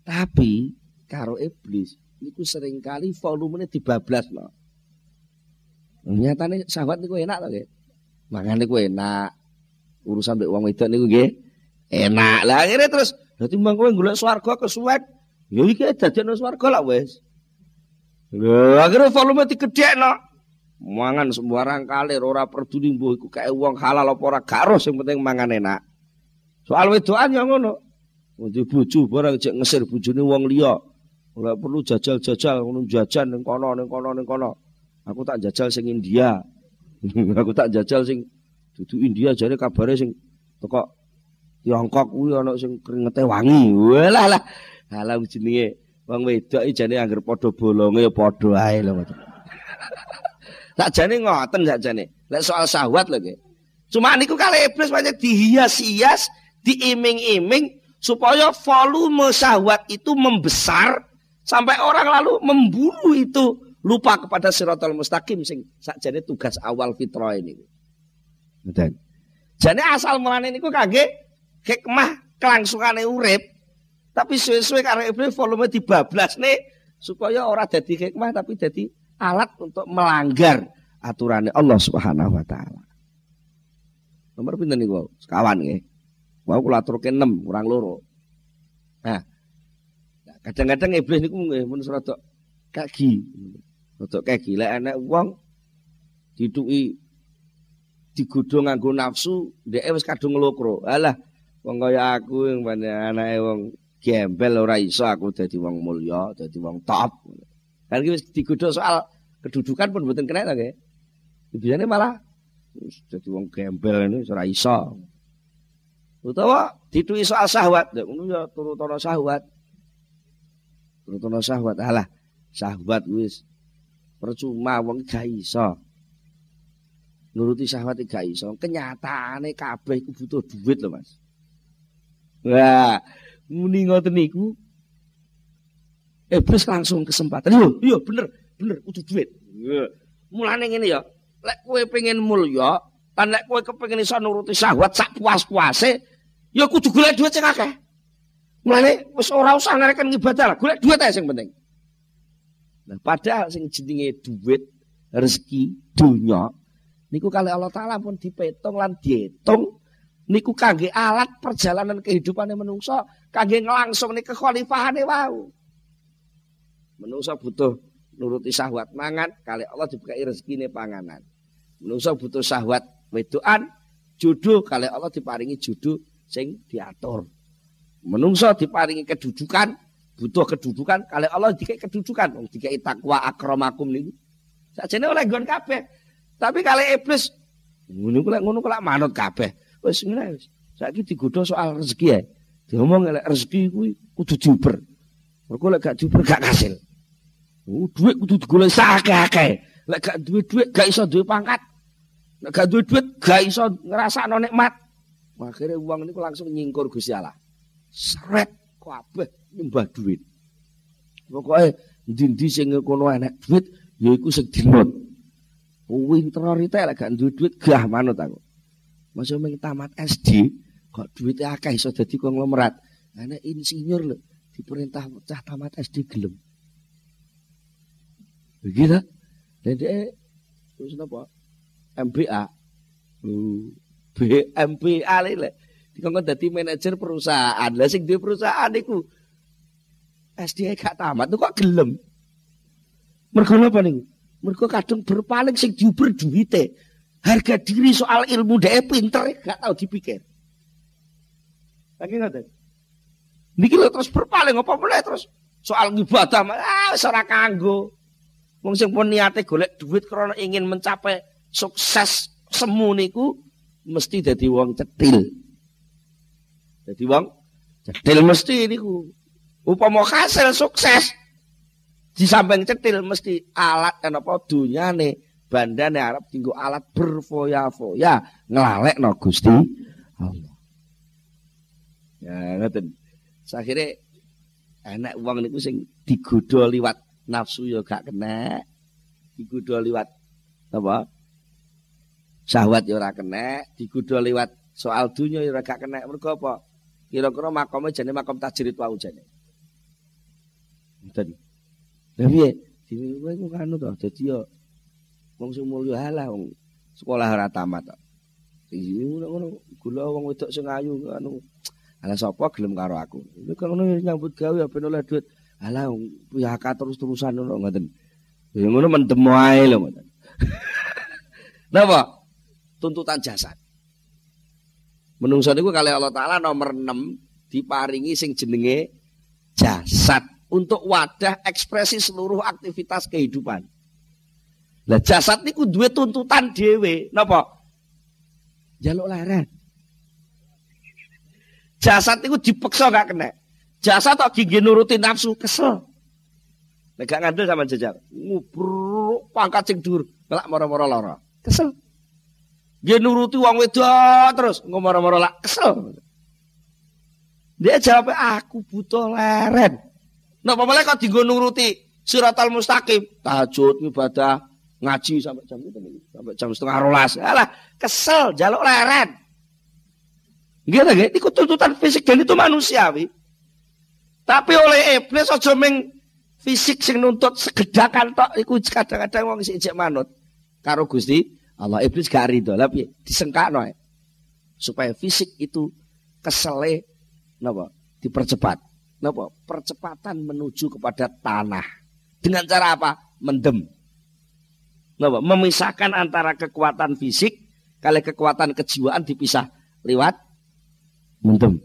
Speaker 1: Tapi karo iblis niku sering kali volumenya dibablas loh. Nyatane syahwat niku enak loh, Mangan niku enak. Urusan mbek wong wedok niku nggih enak. Lah akhirnya terus dadi mbang kowe golek swarga kesuwek. Ya iki dadekno swarga lah wis. Lha akhirnya volume digedhekno. Mangan sembarang kali ora peduli mbuh iku kae wong halal apa ora gak sing penting mangan enak. Soal wedokan ya ngono. Di bojo barang cek ngesir bojone wong liya. Ora perlu jajal-jajal ngono jajan ning kono ning kono ning kono. Aku tak jajal sing India. *laughs* aku tak jajal sing dudu India jare kabare sing teko Tiongkok kuwi ana sing keringete wangi. Walah lah. Halah jenenge wong wedok jane anggere padha bolonge ya padha ae lho. Sakjane ngoten *laughs* sakjane. Lek soal syahwat lho nggih. Cuma niku kali iblis banyak dihias-hias, diiming-iming supaya volume syahwat itu membesar sampai orang lalu memburu itu lupa kepada siratal mustaqim sing sakjane tugas awal fitrah ini. Betul. Jadi asal mulane niku kangge hikmah kelangsungane urip. Tapi suwe-suwe karena iblis volume dibablas nih supaya orang jadi hikmah tapi jadi alat untuk melanggar aturannya Allah Subhanahu wa taala. Nomor pinten niku? Sekawan nggih. Mau kula aturke 6 kurang loro. Nah, kadang-kadang iblis niku nggih mun rada kaki. Untuk kayak gila enak uang dituki digodho nganggo nafsu dhek wis kadung nglokro. Alah wong kaya aku yang banyak anake wong gembel ora iso aku dadi wong mulya, dadi wong top. Kan iki wis digodho soal kedudukan pun mboten kena nggih. Biasane malah dadi wong gembel ini ora iso. Utawa dituki soal syahwat, ngono ya turutono syahwat. Turutono syahwat. Alah, syahwat wis Percuma wong gak iso. Nuruti syahwat gak iso. Kenyataane kabeh iku butuh duit lho, Mas. Wah, muni ngoten niku Iblis langsung kesempatan. Yo, yo bener, bener kudu duit. Mulane ngene ya, lek kowe pengen mulya, lan lek kowe kepengin iso nuruti syahwat sak puas-puase, ya kudu golek duit sing akeh. Mulane wis ora usah ngareken ibadah, golek duit ae sing penting. Nah, padahal sing jenenge duit, rezeki, dunya niku kali Allah taala pun dipetung lan diitung niku kangge alat perjalanan kehidupane menungso, kangge nglangsung nih kekhalifahane wau. Menungso butuh nuruti syahwat mangan, kali Allah dibukai rezekine panganan. Menungso butuh syahwat wedoan, jodoh kali Allah diparingi jodoh sing diatur. Menungso diparingi kedudukan, butuh kedudukan. Kali Allah dikai kedudukan. Wong dikai takwa akramakum niku. Sakjane oleh nggon kabeh. Tapi kali iblis ngono kula ngono kula manut kabeh. Wis ngene wis. Saiki digodho soal rezeki ya diomong lek rezeki kuwi kudu diuber. Mergo lek gak diuber gak kasil. Uh, duit kudu digolek sakake lek gak duwe duit gak iso duwe pangkat. Lek gak duwe duit gak iso ngrasakno nikmat. Akhirnya uang ini langsung nyingkur Gusti Allah. Seret kabeh nyembah duit. Pokoke ndi-ndi sing kono enek duit ya iku sing dinut. Winter rite lek gak duwe duit gah manut aku. Masa mung tamat SD kok duwite akeh iso dadi konglomerat. Ana insinyur lho diperintah cah tamat SD gelem. Begitu. Dadi terus napa? MBA. BMBA lek dikongkon dadi manajer perusahaan. Lah sing duwe perusahaan iku SD gak tamat tuh kok gelem. Mergo napa niku? Mergo kadung berpaling sing diuber duwite. Harga diri soal ilmu dhek pinter gak tau dipikir. Lagi ngoten. Niki lho terus berpaling apa boleh terus soal ibadah ah wis ora kanggo. Wong sing pun niate golek duit karena ingin mencapai sukses semu niku mesti dadi wong cetil. Dadi wong cetil mesti niku. Upama hasil sukses di samping cetil mesti alat kan apa dunyane bandane arep tinggu alat berfoya-foya nglalekno Gusti Allah. Ya ngoten. Akhire enak wong niku sing liwat nafsu ya gak kena. Digodha liwat apa? Syahwat ya ora kena, digodha liwat soal dunia ya gak kena. Mergo apa? Kira-kira makome jane makom tajrid wae jane. Ngoten. Lah piye? Dene kowe kok anu to, dadi yo wong sing mulya halah wong sekolah ora tamat to. Iki ngono gula wong wedok sing ayu anu Ala sapa gelem karo aku? Kan ngono nyambut gawe ben oleh duit. Ala piyaka terus-terusan ngono ngoten. Ya ngono mendem wae lho ngoten. Napa? Tuntutan jasad. Menungso niku kali Allah taala nomor 6 diparingi sing jenenge jasad untuk wadah ekspresi seluruh aktivitas kehidupan. Lah jasad niku duwe tuntutan dhewe. Napa? Jaluk leren. Jasad itu dipeksa gak kena. Jasad tak gigi nuruti nafsu kesel. Nek gak ngandel sama jajak. Ngubruk pangkat sing dhuwur, ngelak moro-moro lara. Kesel. Dia nuruti wong wedok terus ngomoro-moro lak kesel. Dia jawab aku butuh leren. Nah, pamale kok nuruti siratal mustaqim, tahajud, ibadah, ngaji sampai jam itu sampai jam setengah rolas. Alah, kesel, jaluk leren. Nggih ta nggih, iku tuntutan fisik dan itu manusiawi. Tapi oleh iblis aja ming fisik sing nuntut segedakan tok iku kadang-kadang wong sing ijek manut. Karo Gusti Allah iblis gak rido lah piye? Disengkakno supaya fisik itu kesele napa? Dipercepat napa percepatan menuju kepada tanah dengan cara apa mendem napa memisahkan antara kekuatan fisik kali kekuatan kejiwaan dipisah lewat mendem.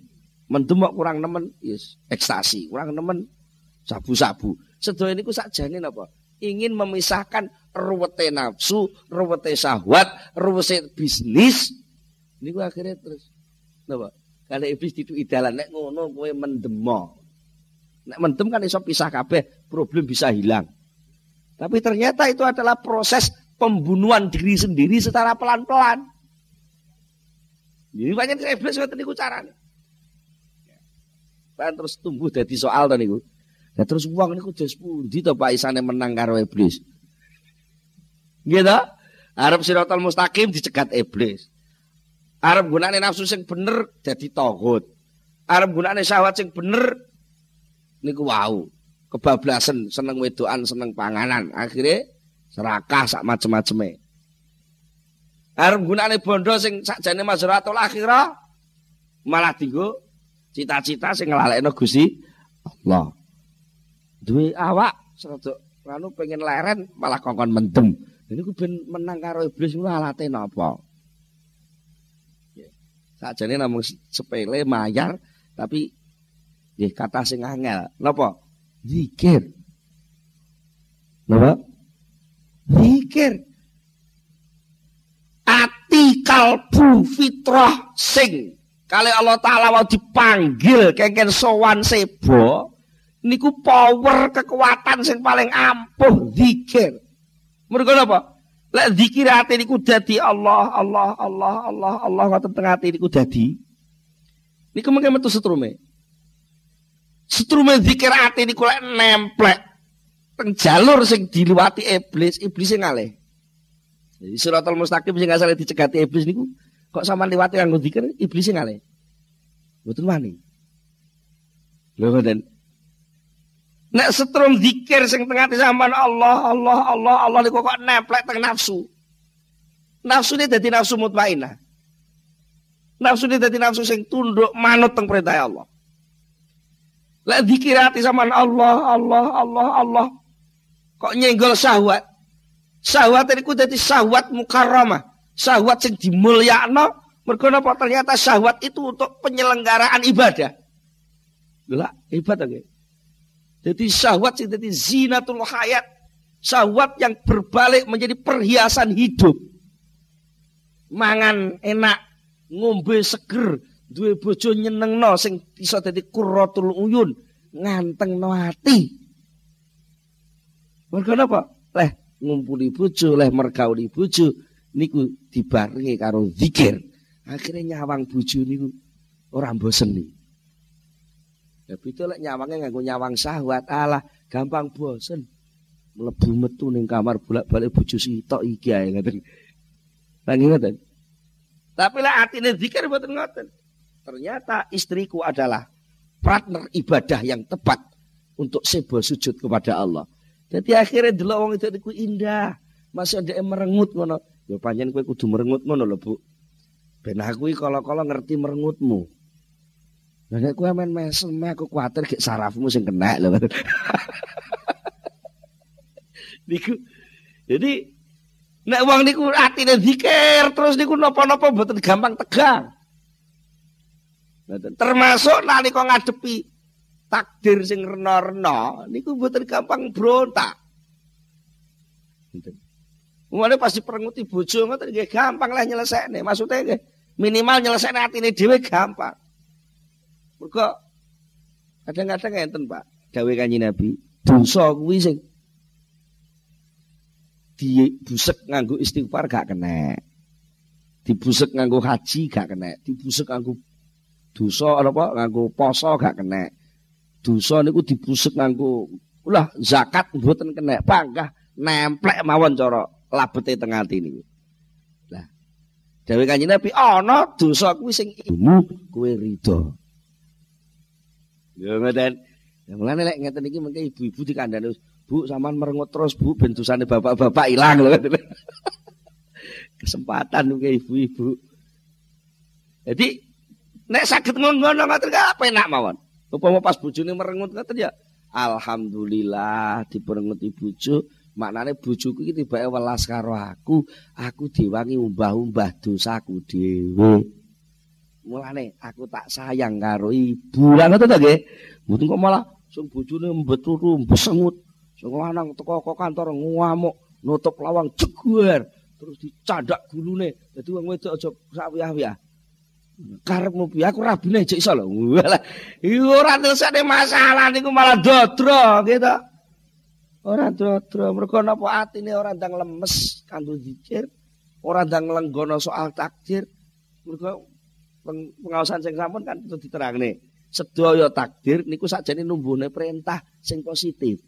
Speaker 1: Mendem kok kurang nemen, yes, ekstasi, kurang nemen sabu-sabu. Sedaya niku sakjane napa? Ingin memisahkan ruwete nafsu, ruwete syahwat, ruwete bisnis. Niku akhirnya terus napa? Kalau iblis itu idalan nek ngono kowe mendemo. Nek mendem kan iso pisah kabeh, problem bisa hilang. Tapi ternyata itu adalah proses pembunuhan diri sendiri secara pelan-pelan. Ini banyak iblis ngoten niku carane. Kan terus tumbuh dadi soal to niku. Lah terus wong niku des pundi to Pak isane menang karo iblis. To? Arab siratal mustaqim dicegat iblis. Arab gunane nafsu sing bener dadi togut. Arab gunane syahwat sing bener niku wau. Kebablasan, seneng wedoan, seneng panganan. Akhirnya serakah sak macem-maceme. Arep gunane bondo sing sakjane mazratul akhirah malah dienggo cita-cita sing nglalekno Gusti Allah. Duwe awak serodok anu pengen leren malah kongkon mendem. Ini ku ben menang karo iblis ngono alate napa? Sakjane namung sepele mayar tapi nggih kata sing angel. Napa? Zikir. Napa? Zikir ati kalbu fitrah sing kali Allah taala mau dipanggil kengken sowan sebo niku power kekuatan sing paling ampuh zikir mergo apa lek zikir ati niku dadi Allah Allah Allah Allah Allah ngoten teng ati niku dadi niku mengke metu setrume setrume zikir ati niku lek nemplek teng jalur sing diliwati iblis iblis sing ngalih Jadi suratul mustaqim sing asale dicegati iblis niku kok sama liwati kanggo zikir iblis sing ngale. Mboten wani. Lho ngoten. Nek setrum zikir sing tengah sampean Allah Allah Allah Allah niku kok nemplek teng nafsu. Nafsu ini dadi nafsu mutmainah. Nafsu ini dadi nafsu sing tunduk manut teng perintah Allah. Lek zikirati sampean Allah Allah Allah Allah kok nyenggol syahwat Syahwat niku dadi syahwat mukarramah. Syahwat sing dimulyakno mergo napa ternyata syahwat itu untuk penyelenggaraan ibadah. Lah, ibadah nggih. Jadi syahwat sing dadi zinatul hayat. Syahwat yang berbalik menjadi perhiasan hidup. Mangan enak, ngombe seger, duwe bojo nyenengno sing bisa dadi qurratul uyun, ngantengno ati. Mergo napa? Leh, ngumpuli bojo, oleh mergauli bojo niku dibarengi karo zikir. Akhirnya nyawang bojo niku ora bosen nih. Ya beda lek nyawange nganggo nyawang syahwat, alah gampang bosen. Mlebu metu ning kamar bolak-balik bojo sitok iki ae ngoten. Lah ngoten. Tapi lah atine zikir mboten ngoten. Ternyata istriku adalah partner ibadah yang tepat untuk sebo sujud kepada Allah. Jadi akhirnya delok wong itu niku indah. Masih ada yang merengut ngono. Ya panjen kowe kudu merengut ngono lho, Bu. Ben aku kalau-kalau ngerti merengutmu. Lah nek kowe men mesem aku kuwatir gek sarafmu sing kena *laughs* niku. Jadi nek wong niku atine zikir terus niku napa-napa mboten gampang tegang. Termasuk nalika ngadepi takdir sing rena-rena niku mboten gampang brontak. Mulane pasti perenguti bojo ngoten nggih gampang lah nyelesekne. Maksudnya nggih minimal nyelesekne atine dhewe gampang. Mergo kadang-kadang ngenten Pak, dawuh Kanjeng Nabi, dosa kuwi sing dibusek nganggo istighfar gak kena. Dibusek nganggo haji gak kena, dibusek nganggo dosa apa nganggo poso gak kena. Dosa niku dibusek nganggo ulah zakat mboten kena, panggah nemplek mawon cara labete teng ati niku. Lah dawuh Kanjeng Nabi ana dosa kuwi sing imu kowe rido. Ya ngoten. Ya mulane lek ngeten iki mengke ibu-ibu dikandani Bu sampean merengut terus Bu ben dosane bapak-bapak ilang lho. *laughs* Kesempatan mengke ibu-ibu. Jadi Nek sakit ngono ngoten apa enak mawon. Upama pas bojone merengut ngoten ya alhamdulillah diperenguti bojo, maknane bojoku iki tibake welas karo aku, aku diwangi umbah-umbah dosaku dhewe. Mulane aku tak sayang karo ibu. Lah ngoten to nggih. Mboten kok malah sing bojone mbeturu besengut. Sing lanang teko kantor ngamuk, nutup lawang jeguar, terus dicandak gulune. Dadi wong wedok aja sak wiyah-wiyah. Karepmu piye aku rabine jek iso lho. Walah, ora tersane masalah niku malah dodro gitu. Ora dodro, mergo napa atine ora ndang lemes kanggo zikir, ora ndang lenggono soal takdir. Mergo pengawasan sing sampun kan itu diterangne. Sedaya takdir niku sakjane numbuhne perintah sing positif.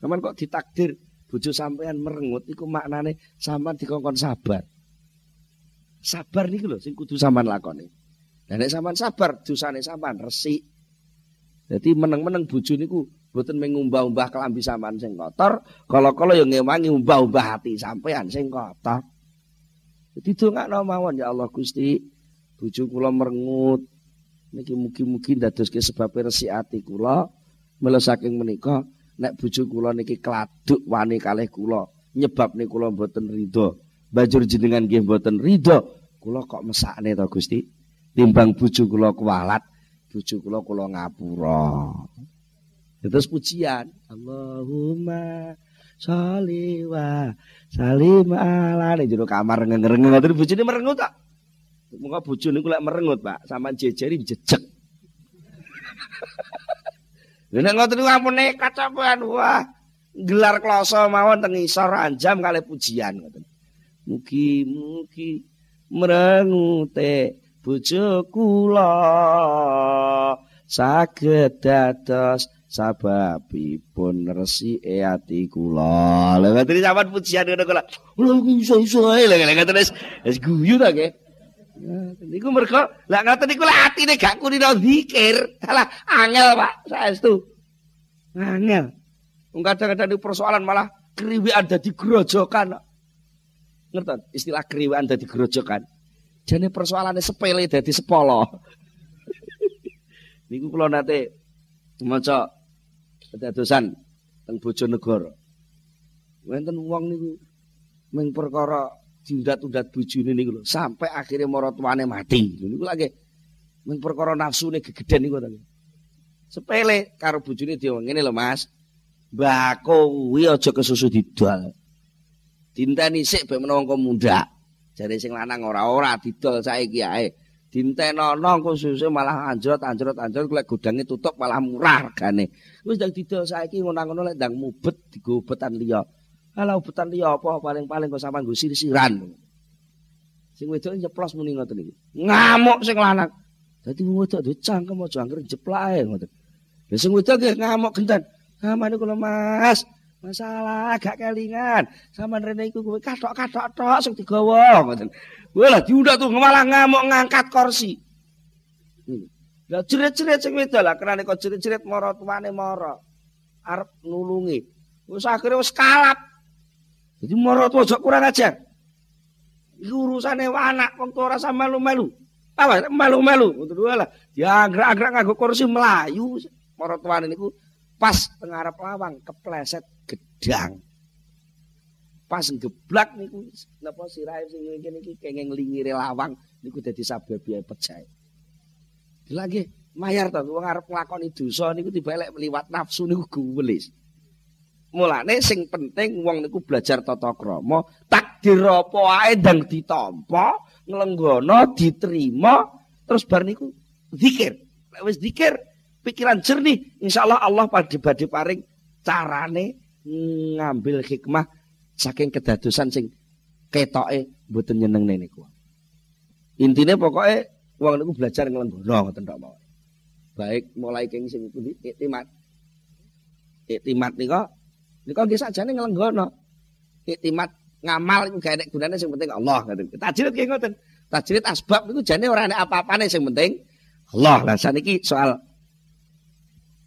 Speaker 1: Kaman kok ditakdir bojo sampean merengut iku maknane sampean dikongkon sabar. Sabar niku lho sing kudu sampean lakoni. Lah nek sampean sabar dosane sampean resik. Dadi meneng-meneng bojo niku mboten mengumbah-umbah kelambi sampean sing kotor, kala-kala ya ngewangi umbah-umbah hati sampean sing kotor. Dadi dongakno mawon ya Allah Gusti, bojo kula merengut. Niki mugi-mugi ndadoske sebab resik ati kula. Mula saking menika nek bojo kula niki kladuk wani kalih kula, nyebabne kula mboten ridho. Bajur jenengan nggih mboten ridho, kula kok mesakne to Gusti. Timbang bojo kula kualat, bojo kula kula ngapura. Terus pujian, Allahumma sholli wa salim ala ning jero kamar ngereng ngoten bojone merengut kok. Muga bojo niku lek merengut, Pak, sampean jejeri jejeg. Lha nek ngoten niku ampun nekat sampean, wah. Gelar kloso mawon teng isor anjam kalih pujian ngoten. Mugi-mugi mrengute bojo kula saged dados sababipun resike ati kula. Lha ngerti sampean pujian ngono kula. Lha iso-iso ae lha ngoten wis guyu ta nggih. Niku mergo lha ngoten niku lek atine gak kulino zikir. Salah angel Pak saestu. Angel. Wong kadang-kadang persoalan malah kriwikan dadi grojokan. Ngerti istilah kriwekan dadi grojokan jane persoalane sepele dadi sepolo. *laughs* Niku kula nate maca dadosan teng bojonegoro. Wonten wong niku ming perkara diundat-undat bojone niku lho sampai akhirnya maratuane mati. Niku lagi ming perkara nafsune gegeden niku to. Sepele karo bojone dhewe ngene lho Mas. Mbako kuwi aja kesusu didol Dinteni sik ben menawa engko mundhak. Jare sing lanang ora-ora didol saiki ae. Dintenono khususnya malah anjrot anjrot anjrot lek godange tutup malah murah regane. Wis ndang didol saiki ngono-ngono lek ndang mubet digo ubetan liya. Alah ubutan liya apa paling-paling kok sampean nggo sirisiran. Sing wedok nyeplos muni ngoten iki. Ngamuk sing lanang. Dadi wong wedok duwe cangkem aja angger jeplak ae ngoten. Lah sing wedok ngamuk genten. Amane kula Mas, masalah gak kelingan. Sampeyan rene iku kowe kathok-kathok tok sing digawa ngoten. Wah lah diundak tuh malah ngamuk ngangkat kursi. Hmm. Lah jerit-jerit sing wedok lah kenane kok jerit-jerit mara tuane mara. Arep nulungi. Wis akhire wis kalap. Jadi mara tuwa aja kurang ajar. Iku urusane anak wong ora sama melu-melu. Apa melu-melu ngono dua lah. Dianggrek-anggrek nganggo kursi melayu mara tuane niku pas tengarep lawang kepleset gedang. Pas geblak niku napa sirahe sing ngene iki kenging lingire lawang niku dadi sababe pecah. Lagi mayar to wong arep nglakoni dosa niku dibalik liwat nafsu niku guwelis. Mulane sing penting wong niku belajar tata krama, takdir apa ae ndang ditampa, nglenggono, diterima, terus bar niku zikir. Lek wis zikir, pikiran jernih, insyaallah Allah pada badhe paring carane ngambil hikmah saking kedadosan sing ketoke mboten nyenengne niku. Intine pokoke Wong niku belajar nglenggono ngoten tok mawon. Baik mulai keng sing pundi iktimat. Iktimat nika nika nggih sakjane nglenggono. Iktimat ngamal iku gak enek gunane sing penting Allah ngoten. Tajrid nggih ngoten. Tajrid asbab niku jane ora enek apa-apane sing penting Allah. Lah saniki soal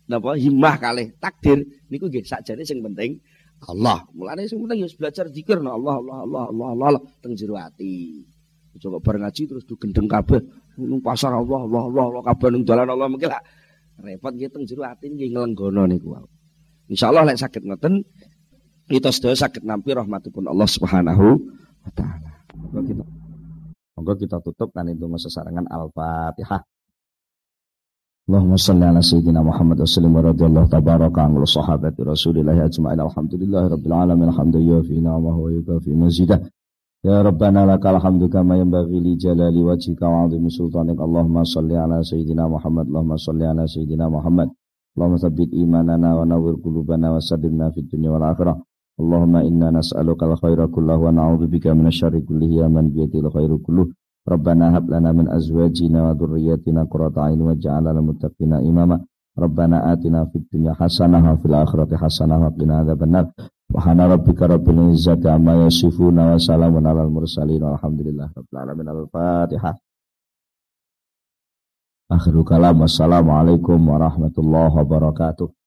Speaker 1: napa himmah kalih takdir niku nggih sakjane sing penting Allah. Mulane sing penting ya belajar zikir no Allah Allah Allah Allah Allah, Allah teng jero ati. Ngaji terus gendeng kabeh. Nung pasar Allah Allah Allah Allah kabeh ning dalan Allah mungkin lah repot nggih teng jero ati nggih nglenggono niku. Insyaallah lek sakit ngoten kita sakit nampi rahmatipun Allah Subhanahu wa taala. Monggo kita tutup kan itu sarangan Al-Fatihah. Allahumma salli ala sayyidina Muhammad wa sallim wa radiyallahu tabaraka an sahabati Rasulillah ajma'in alhamdulillahi rabbil alamin alhamdulillah fi ni'amahu wa yukafi mazidah Ya Rabbana lakal hamdu kama yanbaghi li jalali wajhika wa 'azimi sultanik. Allahumma shalli ala sayyidina Muhammad. Allahumma shalli ala sayyidina Muhammad. Allahumma tsabbit imanana wa nawwir qulubana wa saddidna dunya wal akhirah. Allahumma inna nas'aluka al-khaira kullahu wa na'udzu bika minasyarri kullihi ya man khairu kulluh. Rabbana hab lana min azwajina wa dhurriyyatina imama. Rabbana atina fid hasanah wa hasanah wa qina adzabannar. Subhana rabbika rabbil izzati amma yasifuna wa salamun alal mursalin. Walhamdulillah rabbil alamin. Al-fatihah Akhirul kalam. Wassalamualaikum warahmatullahi wabarakatuh